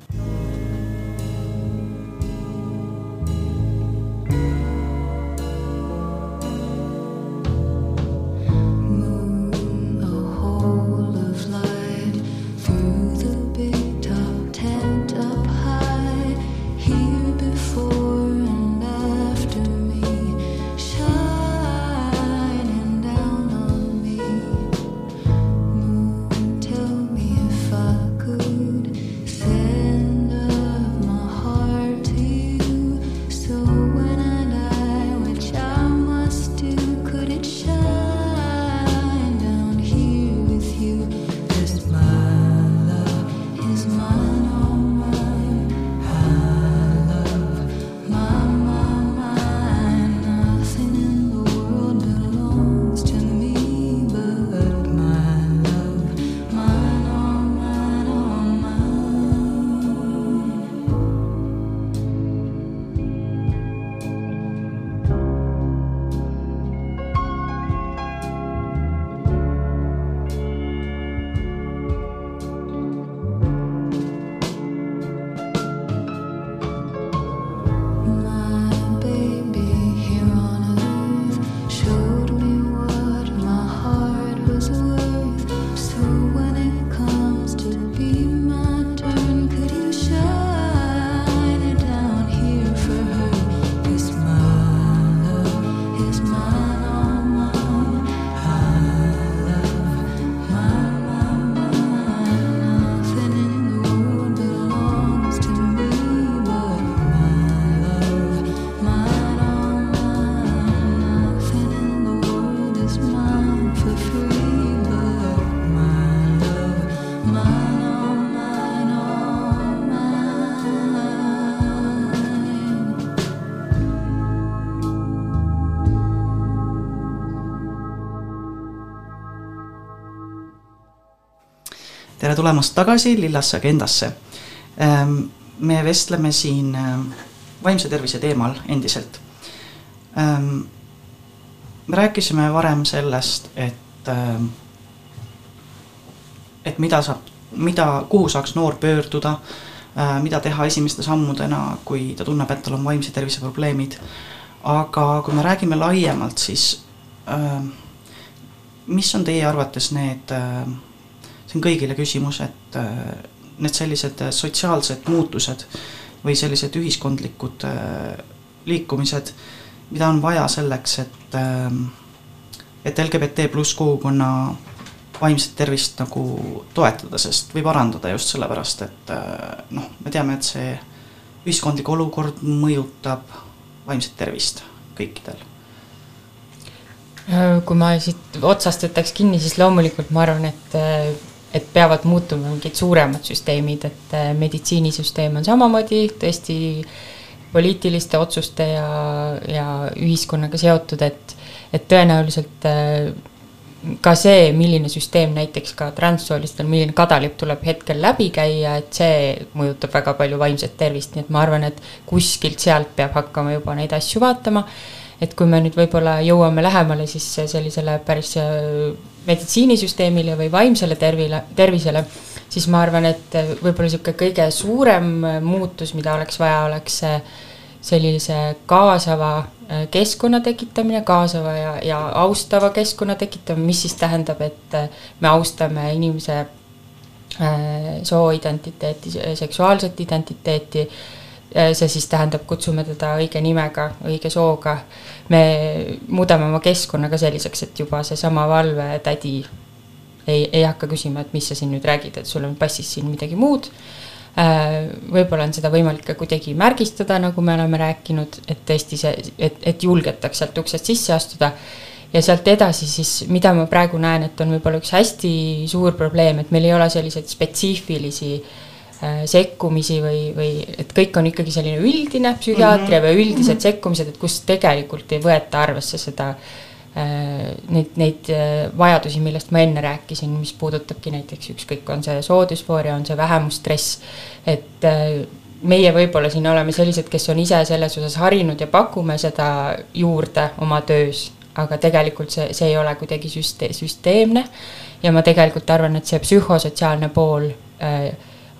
tulemast tagasi Lillasse Agendasse. Ähm, me vestleme siin ähm, vaimse tervise teemal endiselt. Ähm, me rääkisime varem sellest, et, et mida saab, mida, kuhu saaks noor pöörduda, mida teha esimeste sammudena, kui ta tunneb, et tal on vaimse tervise probleemid. aga kui me räägime laiemalt, siis mis on teie arvates need äh, see on kõigile küsimus, et äh, need sellised sotsiaalsed muutused, või sellised ühiskondlikud äh, liikumised, mida on vaja selleks, et äh, et LGBT pluss kogukonna vaimset tervist nagu toetada, sest, või parandada just sellepärast, et äh, noh, me teame, et see ühiskondlik olukord mõjutab vaimset tervist kõikidel. Äh, kui ma siit otsast võtaks kinni, siis loomulikult ma arvan, et äh, et peavad muutuma mingid suuremad süsteemid, et meditsiinisüsteem on samamoodi tõesti poliitiliste otsuste ja, ja ühiskonnaga seotud, et et tõenäoliselt ka see, milline süsteem näiteks ka transsoolistel, milline kadalipp tuleb hetkel läbi käia, et see mõjutab väga palju vaimset tervist, nii et ma arvan, et kuskilt sealt peab hakkama juba neid asju vaatama. et kui me nüüd võib-olla jõuame lähemale siis sellisele päris äh, meditsiinisüsteemile või vaimsele tervile, tervisele, siis ma arvan, et võib-olla niisugune kõige suurem muutus, mida oleks vaja, oleks see sellise kaasava äh, keskkonna tekitamine, kaasava ja, ja austava keskkonna tekitamine, mis siis tähendab, et äh, me austame inimese äh, sooidentiteeti, seksuaalset identiteeti, see siis tähendab, kutsume teda õige nimega, õige sooga, me muudame oma keskkonna ka selliseks, et juba seesama valvetädi ei, ei hakka küsima, et mis sa siin nüüd räägid, et sul on passis siin midagi muud Äh, võib-olla on seda võimalik ka kuidagi märgistada, nagu me oleme rääkinud, et tõesti see, et, et julgetaks sealt uksest sisse astuda. ja sealt edasi siis, mida ma praegu näen, et on võib-olla üks hästi suur probleem, et meil ei ole selliseid spetsiifilisi äh, sekkumisi või, või et kõik on ikkagi selline üldine psühhiaatria mm -hmm. või üldised mm -hmm. sekkumised, et kus tegelikult ei võeta arvesse seda äh, Äh, neid, neid äh, vajadusi, millest ma enne rääkisin, mis puudutabki näiteks ükskõik, on see soodüsfooria, on see vähemusstress, et äh, meie võib-olla siin oleme sellised, kes on ise selles osas harinud ja pakume seda juurde oma töös, aga tegelikult see, see ei ole kuidagi süste-, süsteemne ja ma tegelikult arvan, et see psühhosotsiaalne pool äh,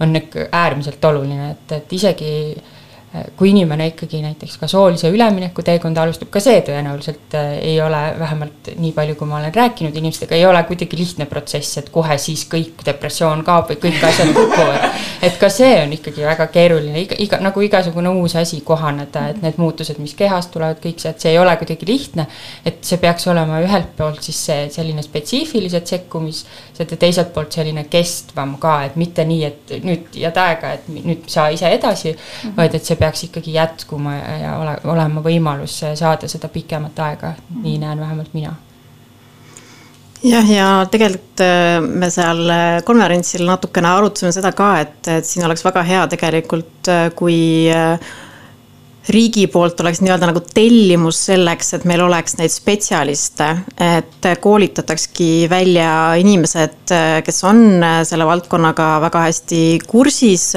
on ikka äärmiselt oluline, et, et isegi äh, kui inimene ikkagi näiteks ka soolise ülemineku teekonda alustab, ka see tõenäoliselt äh, ei ole, vähemalt nii palju, kui ma olen rääkinud inimestega, ei ole kuidagi lihtne protsess, et kohe siis kõik depressioon kaob või kõik asjad kukuvad. Et ka see on ikkagi väga keeruline, iga, iga nagu igasugune uus asi kohaneda, et need muutused, mis kehast tulevad, kõik see, et see ei ole kuidagi lihtne. et see peaks olema ühelt poolt siis see selline spetsiifilised sekkumised ja teiselt poolt selline kestvam ka, et mitte nii, et nüüd jääd aega, et nüüd saa ise edasi mm, -hmm. vaid et see peaks ikkagi jätkuma ja ole, olema võimalus saada seda pikemat aega, nii mhm. näen vähemalt mina jah, ja tegelikult äh, me seal äh, konverentsil natukene arutasime seda ka, et, et siin oleks väga hea tegelikult, äh, kui riigi poolt oleks nii-öelda nagu tellimus selleks, et meil oleks neid spetsialiste, et koolitatakski välja inimesed, kes on selle valdkonnaga väga hästi kursis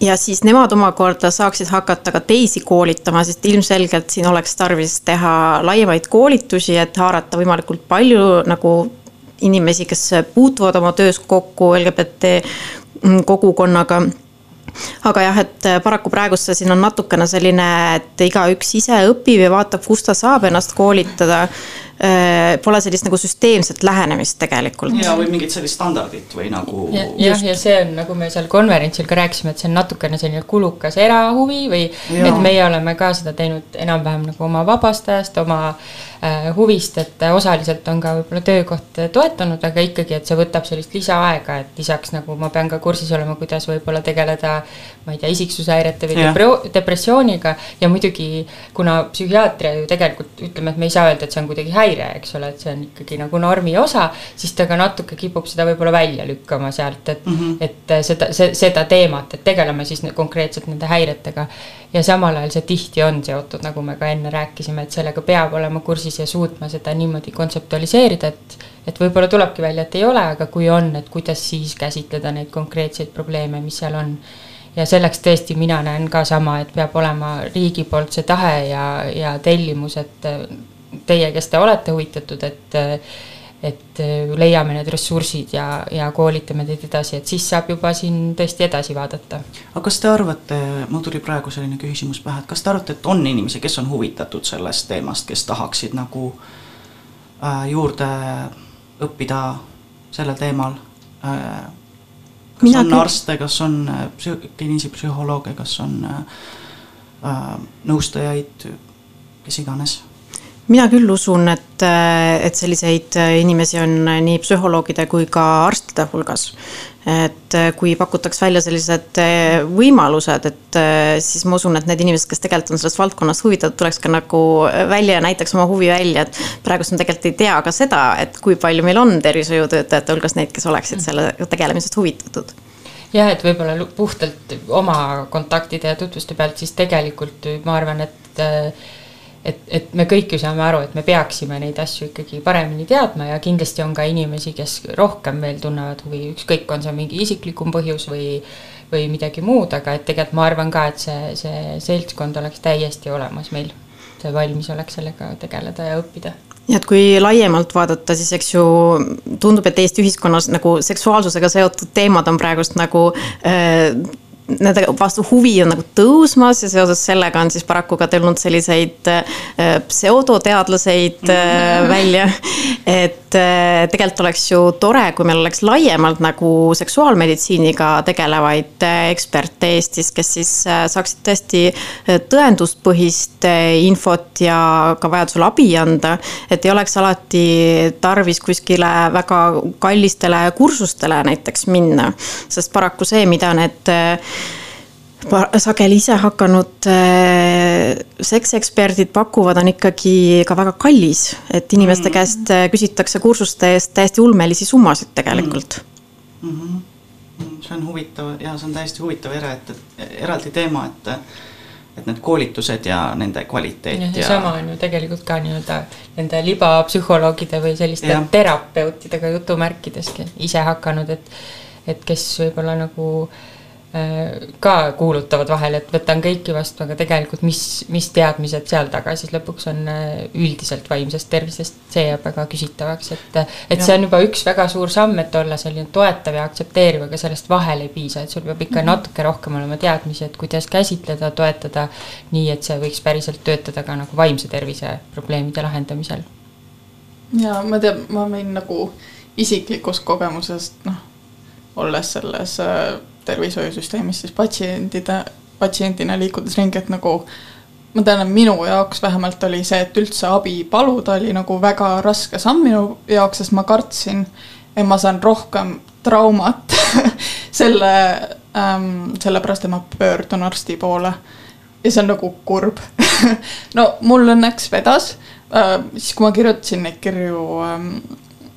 ja siis nemad omakorda saaksid hakata ka teisi koolitama, sest ilmselgelt siin oleks tarvis teha laiemaid koolitusi, et haarata võimalikult palju nagu inimesi, kes puutuvad oma töös kokku LGBT kogukonnaga. Aga jah, et paraku praegu see siin on natukene selline, et igaüks ise õpib ja vaatab, kus ta saab ennast koolitada pole sellist nagu süsteemset lähenemist tegelikult. ja, või mingit sellist standardit või nagu. jah, ja see on, nagu me seal konverentsil ka rääkisime, et see on natukene selline kulukas erahuvi või ja. et meie oleme ka seda teinud enam-vähem nagu oma vabast ajast, oma äh, huvist, et osaliselt on ka võib-olla töökoht toetanud, aga ikkagi, et see võtab sellist lisaaega, et lisaks nagu ma pean ka kursis olema, kuidas võib-olla tegeleda ma ei tea, isiksushäirete või depressiooniga ja muidugi kuna psühhiaatria ju tegelikult ütleme, et me ei saa öelda, et see on kuidagi häire häire, eks ole, et see on ikkagi nagu normi osa, siis ta ka natuke kipub seda võib-olla välja lükkama sealt, et mm, -hmm. et seda, see, seda teemat, et tegeleme siis konkreetselt nende häiretega. Ja samal ajal see tihti on seotud, nagu me ka enne rääkisime, et sellega peab olema kursis ja suutma seda niimoodi kontseptualiseerida, et et võib-olla tulebki välja, et ei ole, aga kui on, et kuidas siis käsitleda neid konkreetseid probleeme, mis seal on. Ja selleks tõesti mina näen ka sama, et peab olema riigi poolt see tahe ja, ja tellimus, et teie, kes te olete huvitatud, et et leiame need ressursid ja, ja koolitame teid edasi, et siis saab juba siin tõesti edasi vaadata. aga kas te arvate, mul tuli praegu selline küsimus pähe, et kas te arvate, et on inimesi, kes on huvitatud sellest teemast, kes tahaksid nagu äh, juurde õppida sellel teemal äh,? kas Mina on küll- arste, kas on äh, psü- kliinilisi psühholooge, kas on äh, äh, nõustajaid, kes iganes mina küll usun, et, et selliseid inimesi on nii psühholoogide kui ka arstide hulgas. et kui pakutaks välja sellised võimalused, et siis ma usun, et need inimesed, kes tegelikult on sellest valdkonnast huvitatud, tuleks ka nagu välja ja näitaks oma huvi välja, et praegust me tegelikult ei tea ka seda, et kui palju meil on tervishoiutöötajate hulgas neid, kes oleksid selle tegelemisest huvitatud jah, et võib-olla puhtalt oma kontaktide ja tutvuste pealt, siis tegelikult ma arvan, et et, et me kõik ju saame aru, et me peaksime neid asju ikkagi paremini teadma ja kindlasti on ka inimesi, kes rohkem veel tunnevad huvi, ükskõik, on see mingi isiklikum põhjus või või midagi muud, aga et tegelikult ma arvan ka, et see, see seltskond oleks täiesti olemas meil, see valmisolek sellega tegeleda ja õppida. Ja et kui laiemalt vaadata, siis eks ju tundub, et Eesti ühiskonnas nagu seksuaalsusega seotud teemad on praegust nagu äh, Nende vastu huvi on nagu tõusmas ja seoses sellega on siis paraku ka tulnud selliseid äh, pseudoteadlaseid äh, välja. et äh, tegelikult oleks ju tore, kui meil oleks laiemalt nagu seksuaalmeditsiiniga tegelevaid eksperte Eestis, kes siis saaksid tõesti tõenduspõhist infot ja ka vajadusel abi anda. et ei oleks alati tarvis kuskile väga kallistele kursustele näiteks minna, sest paraku see, mida need sageli ise hakanud äh, sekseksperdid pakuvad, on ikkagi ka väga kallis, et inimeste käest äh, küsitakse kursuste eest täiesti ulmelisi summasid tegelikult. mm. -hmm. see on huvitav ja see on täiesti huvitav era, et, eraldi teema, et et need koolitused ja nende kvaliteet ja, ja sama on ju tegelikult ka nii-öelda nende libapsühholoogide või selliste Jah. terapeutidega jutumärkideski ise hakanud, et et kes võib-olla nagu äh, ka kuulutavad vahel, et võtan kõiki vastu, aga tegelikult mis, mis teadmised seal taga siis lõpuks on äh, üldiselt vaimsest tervisest, see jääb väga küsitavaks, et et see on juba üks väga suur samm, et olla selline toetav ja aktsepteeriv, aga sellest vahel ei piisa, et sul peab ikka natuke rohkem olema teadmisi, et kuidas käsitleda, toetada nii, et see võiks päriselt töötada ka nagu vaimse tervise probleemide lahendamisel. ja ma tean, ma võin nagu isiklikust kogemusest noh, olles selles äh, tervishoiusüsteemis siis patsientide, patsiendina liikudes ringi, et nagu ma tean, et minu jaoks vähemalt oli see, et üldse abi paluda, oli nagu väga raske samm minu jaoks, sest ma kartsin, et ma saan rohkem traumat selle ähm,, sellepärast, et ma pöördun arsti poole. ja see on nagu kurb. no mul õnneks vedas äh,, siis kui ma kirjutasin neid kirju ähm,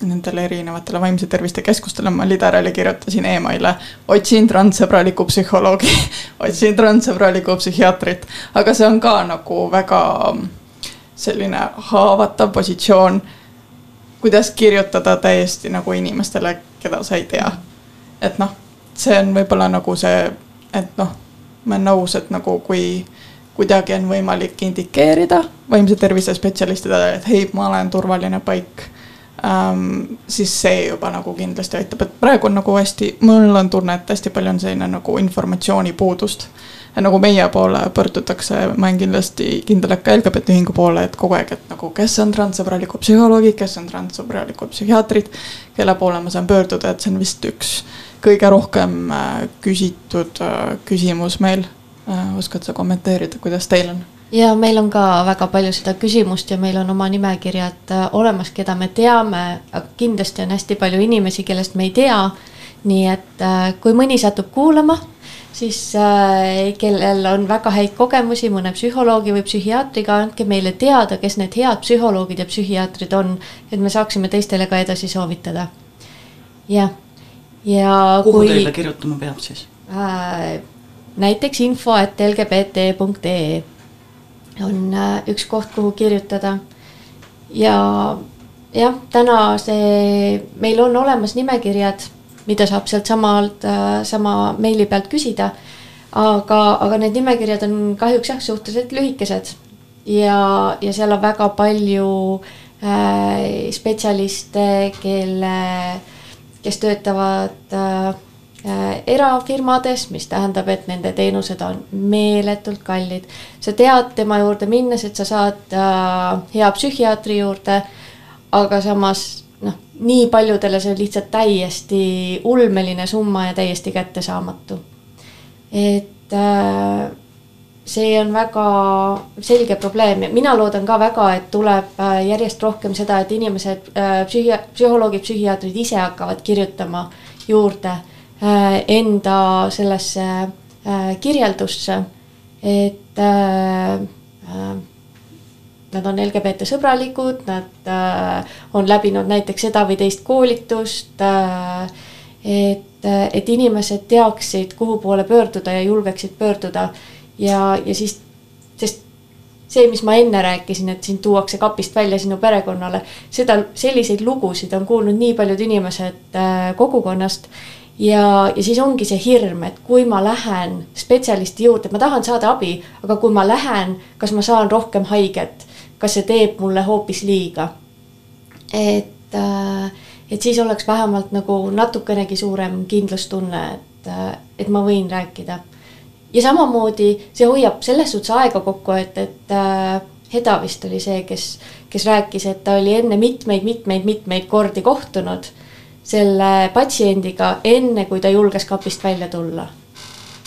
nendele erinevatele vaimse terviste keskustele, ma lideraali kirjutasin emaile, otsin transsõbralikku psühholoogi, otsin transsõbralikku psühhiaatrit, aga see on ka nagu väga selline haavatav positsioon, kuidas kirjutada täiesti nagu inimestele, keda sa ei tea. et noh, see on võib-olla nagu see, et noh, ma olen nõus, et nagu kui kuidagi on võimalik indikeerida vaimse tervise spetsialistidele, et hei, ma olen turvaline paik ähm,. siis see juba nagu kindlasti aitab, et praegu on nagu hästi, mul on tunne, et hästi palju on selline nagu informatsioonipuudust. nagu meie poole pöördutakse, ma olen kindlasti kindel, et ka LGBT ühingu poole, et kogu aeg, et nagu kes on transsõbralikud psühholoogid, kes on transsõbralikud psühhiaatrid, kelle poole ma saan pöörduda, et see on vist üks kõige rohkem äh, küsitud äh, küsimus meil. oskad sa kommenteerida, kuidas teil on? Ja meil on ka väga palju seda küsimust ja meil on oma nimekirjad äh, olemas, keda me teame, aga kindlasti on hästi palju inimesi, kellest me ei tea. nii et äh, kui mõni satub kuulama, siis äh, kellel on väga häid kogemusi mõne psühholoogi või psühhiaatriga, andke meile teada, kes need head psühholoogid ja psühhiaatrid on, et me saaksime teistele ka edasi soovitada. jah, ja kuhu kui teile kirjutama peab siis? äh, näiteks info, et lgbt.ee on äh, üks koht, kuhu kirjutada. ja jah, täna see, meil on olemas nimekirjad, mida saab sealtsamalt äh,, sama meili pealt küsida. aga, aga need nimekirjad on kahjuks jah, suhteliselt lühikesed ja, ja seal on väga palju äh, spetsialiste, kelle, kes töötavad äh, erafirmades, mis tähendab, et nende teenused on meeletult kallid. sa tead tema juurde minnes, et sa saad äh, hea psühhiaatri juurde, aga samas noh, nii paljudele see on lihtsalt täiesti ulmeline summa ja täiesti kättesaamatu. et äh, see on väga selge probleem ja mina loodan ka väga, et tuleb äh, järjest rohkem seda, et inimesed, äh, psühhi-, psühholoogid, psühhiaatrid ise hakkavad kirjutama juurde äh, enda sellesse kirjeldusse, et nad on LGBT sõbralikud, nad on läbinud näiteks seda või teist koolitust. et, et inimesed teaksid, kuhu poole pöörduda ja julgeksid pöörduda ja, ja siis, sest see, mis ma enne rääkisin, et sind tuuakse kapist välja sinu perekonnale, seda, selliseid lugusid on kuulnud nii paljud inimesed äh, kogukonnast. Ja, ja siis ongi see hirm, et kui ma lähen spetsialisti juurde, ma tahan saada abi, aga kui ma lähen, kas ma saan rohkem haiget, kas see teeb mulle hoopis liiga? et äh, et siis oleks vähemalt nagu natukenegi suurem kindlustunne, et, äh, et ma võin rääkida. Ja samamoodi see hoiab selles suhtes aega kokku, et, et äh, Heda vist oli see, kes, kes rääkis, et ta oli enne mitmeid-mitmeid-mitmeid kordi kohtunud selle patsiendiga, enne kui ta julges kapist välja tulla.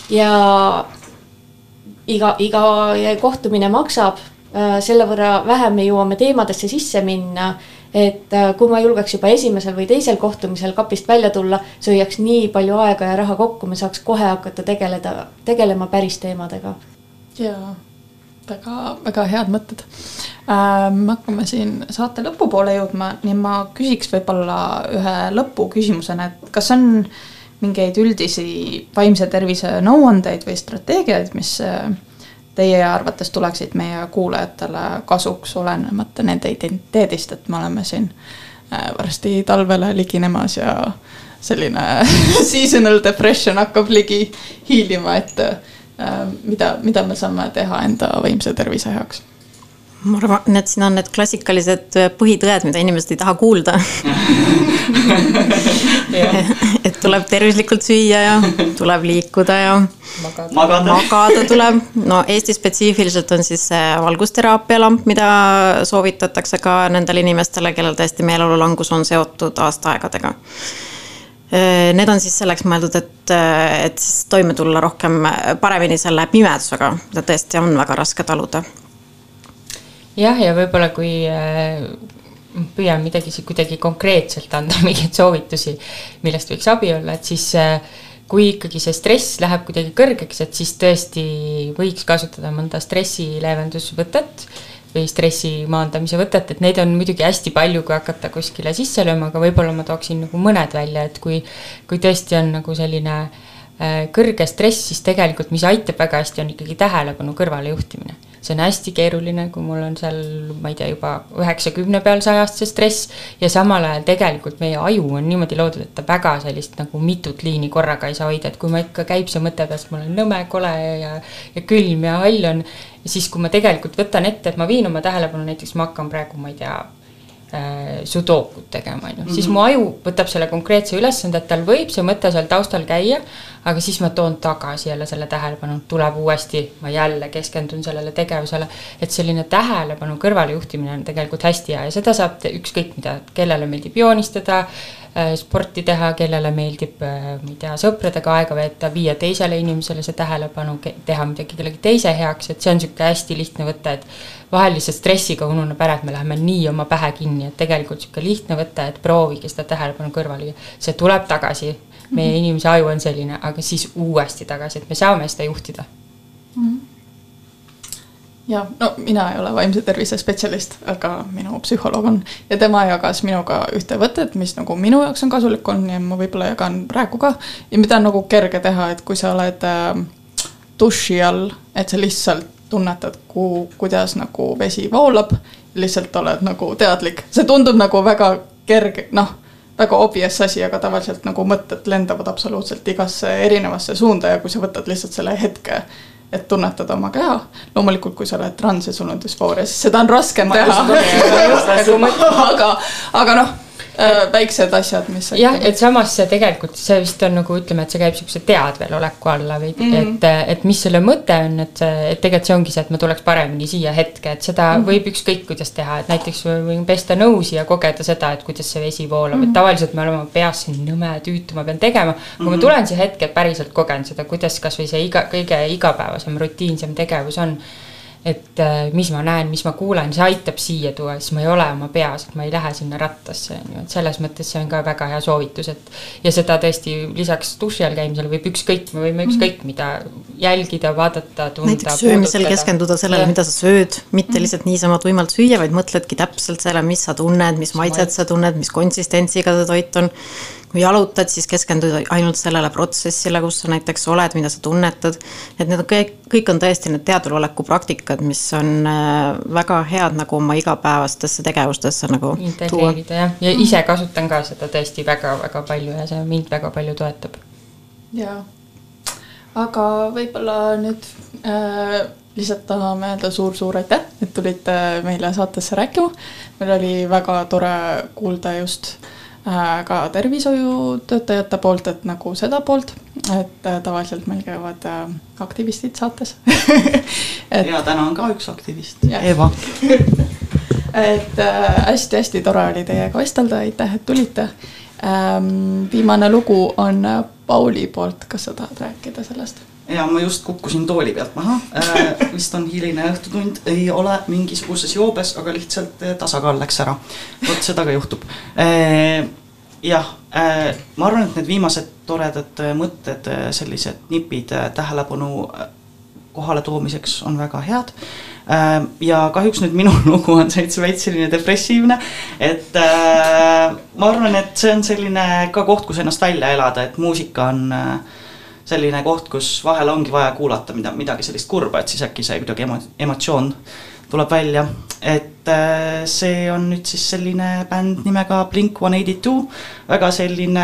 ja iga, iga kohtumine maksab, äh, selle võrra vähem me jõuame teemadesse sisse minna et äh, kui ma julgeks juba esimesel või teisel kohtumisel kapist välja tulla, see hoiaks nii palju aega ja raha kokku, me saaks kohe hakata tegeleda, tegelema päris teemadega. jaa, väga, väga head mõtted äh,. me hakkame siin saate lõpupoole jõudma, nii ma küsiks võib-olla ühe lõpuküsimusena, et kas on mingeid üldisi vaimse tervise nõuandeid või strateegiaid, mis äh, teie arvates tuleksid meie kuulajatele kasuks, olenemata nende identiteedist, et me oleme siin äh, varsti talvele liginemas ja selline seasonal depression hakkab ligi hiilima, et äh, mida, mida me saame teha enda vaimse tervise heaks ma arvan, et siin on need klassikalised põhitõed, mida inimesed ei taha kuulda et tuleb tervislikult süüa ja tuleb liikuda ja magada, magada tuleb. no Eesti spetsiifiliselt on siis see valgusteraapia lamp, mida soovitatakse ka nendele inimestele, kellel tõesti meeleolulangus on seotud aastaaegadega. Need on siis selleks mõeldud, et, et siis toime tulla rohkem, paremini selle pimedusega, mida tõesti on väga raske taluda. Jah, ja võib-olla kui äh, püüan midagi kuidagi konkreetselt anda, mingeid soovitusi, millest võiks abi olla, et siis äh, kui ikkagi see stress läheb kuidagi kõrgeks, et siis tõesti võiks kasutada mõnda stressileevendusvõtet või stressi maandamise võtet, et neid on muidugi hästi palju, kui hakata kuskile sisse lööma, aga võib-olla ma tooksin nagu mõned välja, et kui, kui tõesti on nagu selline äh, kõrge stress, siis tegelikult, mis aitab väga hästi, on ikkagi tähelepanu kõrvalejuhtimine see on hästi keeruline, kui mul on seal, ma ei tea, juba üheksakümne peal sajast see stress. Ja samal ajal tegelikult meie aju on niimoodi loodud, et ta väga sellist nagu mitut liini korraga ei saa hoida, et kui ma ikka käib see mõte peas, mul on nõme, kole ja, ja külm ja hall on, siis, kui ma tegelikult võtan ette, et ma viin oma tähelepanu, näiteks ma hakkan praegu, ma ei tea, Äh, sudokut tegema, on ju, siis mu aju võtab selle konkreetse ülesande, et tal võib see mõte seal taustal käia, aga siis ma toon tagasi jälle selle tähelepanu, tuleb uuesti, ma jälle keskendun sellele tegevusele, et selline tähelepanu kõrvalejuhtimine on tegelikult hästi hea ja seda saab ükskõik mida, kellele meeldib joonistada, äh, sporti teha, kellele meeldib, äh, ma ei tea, sõpradega aega veeta, viia teisele inimesele see tähelepanu, teha midagi kellegi teise heaks, et see on niisugune hästi lihtne võte, et vahel lihtsalt stressiga ununeb ära, et me läheme nii oma pähe kinni, et tegelikult niisugune lihtne võte, et proovige seda tähelepanu kõrvale viia. see tuleb tagasi, meie inimese aju on selline, aga siis uuesti tagasi, et me saame seda juhtida mm. -hmm ja no mina ei ole vaimse tervise spetsialist, aga minu psühholoog on ja tema jagas minuga ühte võtet, mis nagu minu jaoks on kasulik olnud ja ma võib-olla jagan praegu ka. ja mida on nagu kerge teha, et kui sa oled äh, duši all, et sa lihtsalt tunnetad, kuhu, kuidas nagu vesi voolab, lihtsalt oled nagu teadlik, see tundub nagu väga kerge, noh, väga obvious asi, aga tavaliselt nagu mõtted lendavad absoluutselt igasse erinevasse suunda ja kui sa võtad lihtsalt selle hetke, et tunnetada oma keha. loomulikult, kui sa oled trans ja sul on düsfooria, siis seda on raskem teha. aga, aga noh, väiksed asjad, mis jah, et samas see tegelikult, see vist on nagu ütleme, et see käib niisuguse teadveloleku alla veidi mm, -hmm. et, et mis selle mõte on, et, et tegelikult see ongi see, et ma tuleks paremini siia hetke, et seda mm -hmm. võib ükskõik kuidas teha, et näiteks võin pesta nõusi ja kogeda seda, et kuidas see vesi voolab mm, -hmm. et mhm. tavaliselt me oleme peas siin nõme tüütu, ma pean tegema. kui mm -hmm. ma mhm. tulen siia hetke, et päriselt kogen seda, kuidas kasvõi see iga, kõige igapäevasem rutiinsem tegevus on et äh, mis ma näen, mis ma kuulen, see aitab siia tuua, siis ma ei ole oma peas, et ma ei lähe sinna rattasse, on ju, et selles mõttes see on ka väga hea soovitus, et. ja seda tõesti lisaks duši all käimisele võib ükskõik, me võime ükskõik mida jälgida, vaadata, tunda. näiteks söömisel keskenduda sellele, mida sa sööd, mitte mm. lihtsalt niisama tuimalt süüa, vaid mõtledki täpselt selle, mis sa tunned, mis maitset sa tunned, mis konsistentsiga see toit on kui jalutad, siis keskenduda ainult sellele protsessile, kus sa näiteks oled, mida sa tunnetad. et need on kõik, kõik on tõesti need teadveloleku praktikad, mis on äh, väga head nagu oma igapäevastesse tegevustesse nagu integreerida jah, ja ise kasutan ka seda tõesti väga-väga palju ja see mind väga palju toetab. jaa, aga võib-olla nüüd äh, lihtsalt tahame öelda suur-suur aitäh, et tulite meile saatesse rääkima. meil oli väga tore kuulda just Äh, ka tervishoiutöötajate poolt, et nagu seda poolt, et äh, tavaliselt meil käivad äh, aktivistid saates. Et.... ja täna on ka üks aktivist, Eva. Et hästi-hästi tore oli teiega vestelda, aitäh, et tulite. Ähm, viimane lugu on Pauli poolt, kas sa tahad rääkida sellest? Ja ma just kukkusin tooli pealt maha äh,, vist on hiline õhtutund, ei ole mingisuguses joobes, aga lihtsalt äh, tasakaal läks ära. vot seda ka juhtub äh,. jah äh,, ma arvan, et need viimased toredad äh, mõtted, äh, sellised nipid tähelepanu kohale toomiseks on väga head ja kahjuks nüüd minu lugu on veits selline depressiivne, et äh, ma arvan, et see on selline ka koht, kus ennast välja elada, et muusika on äh, selline koht, kus vahel ongi vaja kuulata mida, midagi sellist kurba, et siis äkki see kuidagi emo-, emotsioon tuleb välja. et äh, see on nüüd siis selline bänd nimega Blink One Eighty Two, väga selline,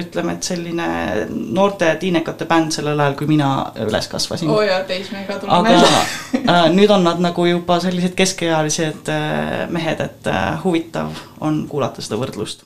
ütleme, et selline noorte tiinekate bänd sellel ajal, kui mina üles kasvasin. oo oh jaa, teismega tuleb meelde. aga äh, nüüd on nad nagu juba sellised keskealised äh, mehed, et huvitav on kuulata seda võrdlust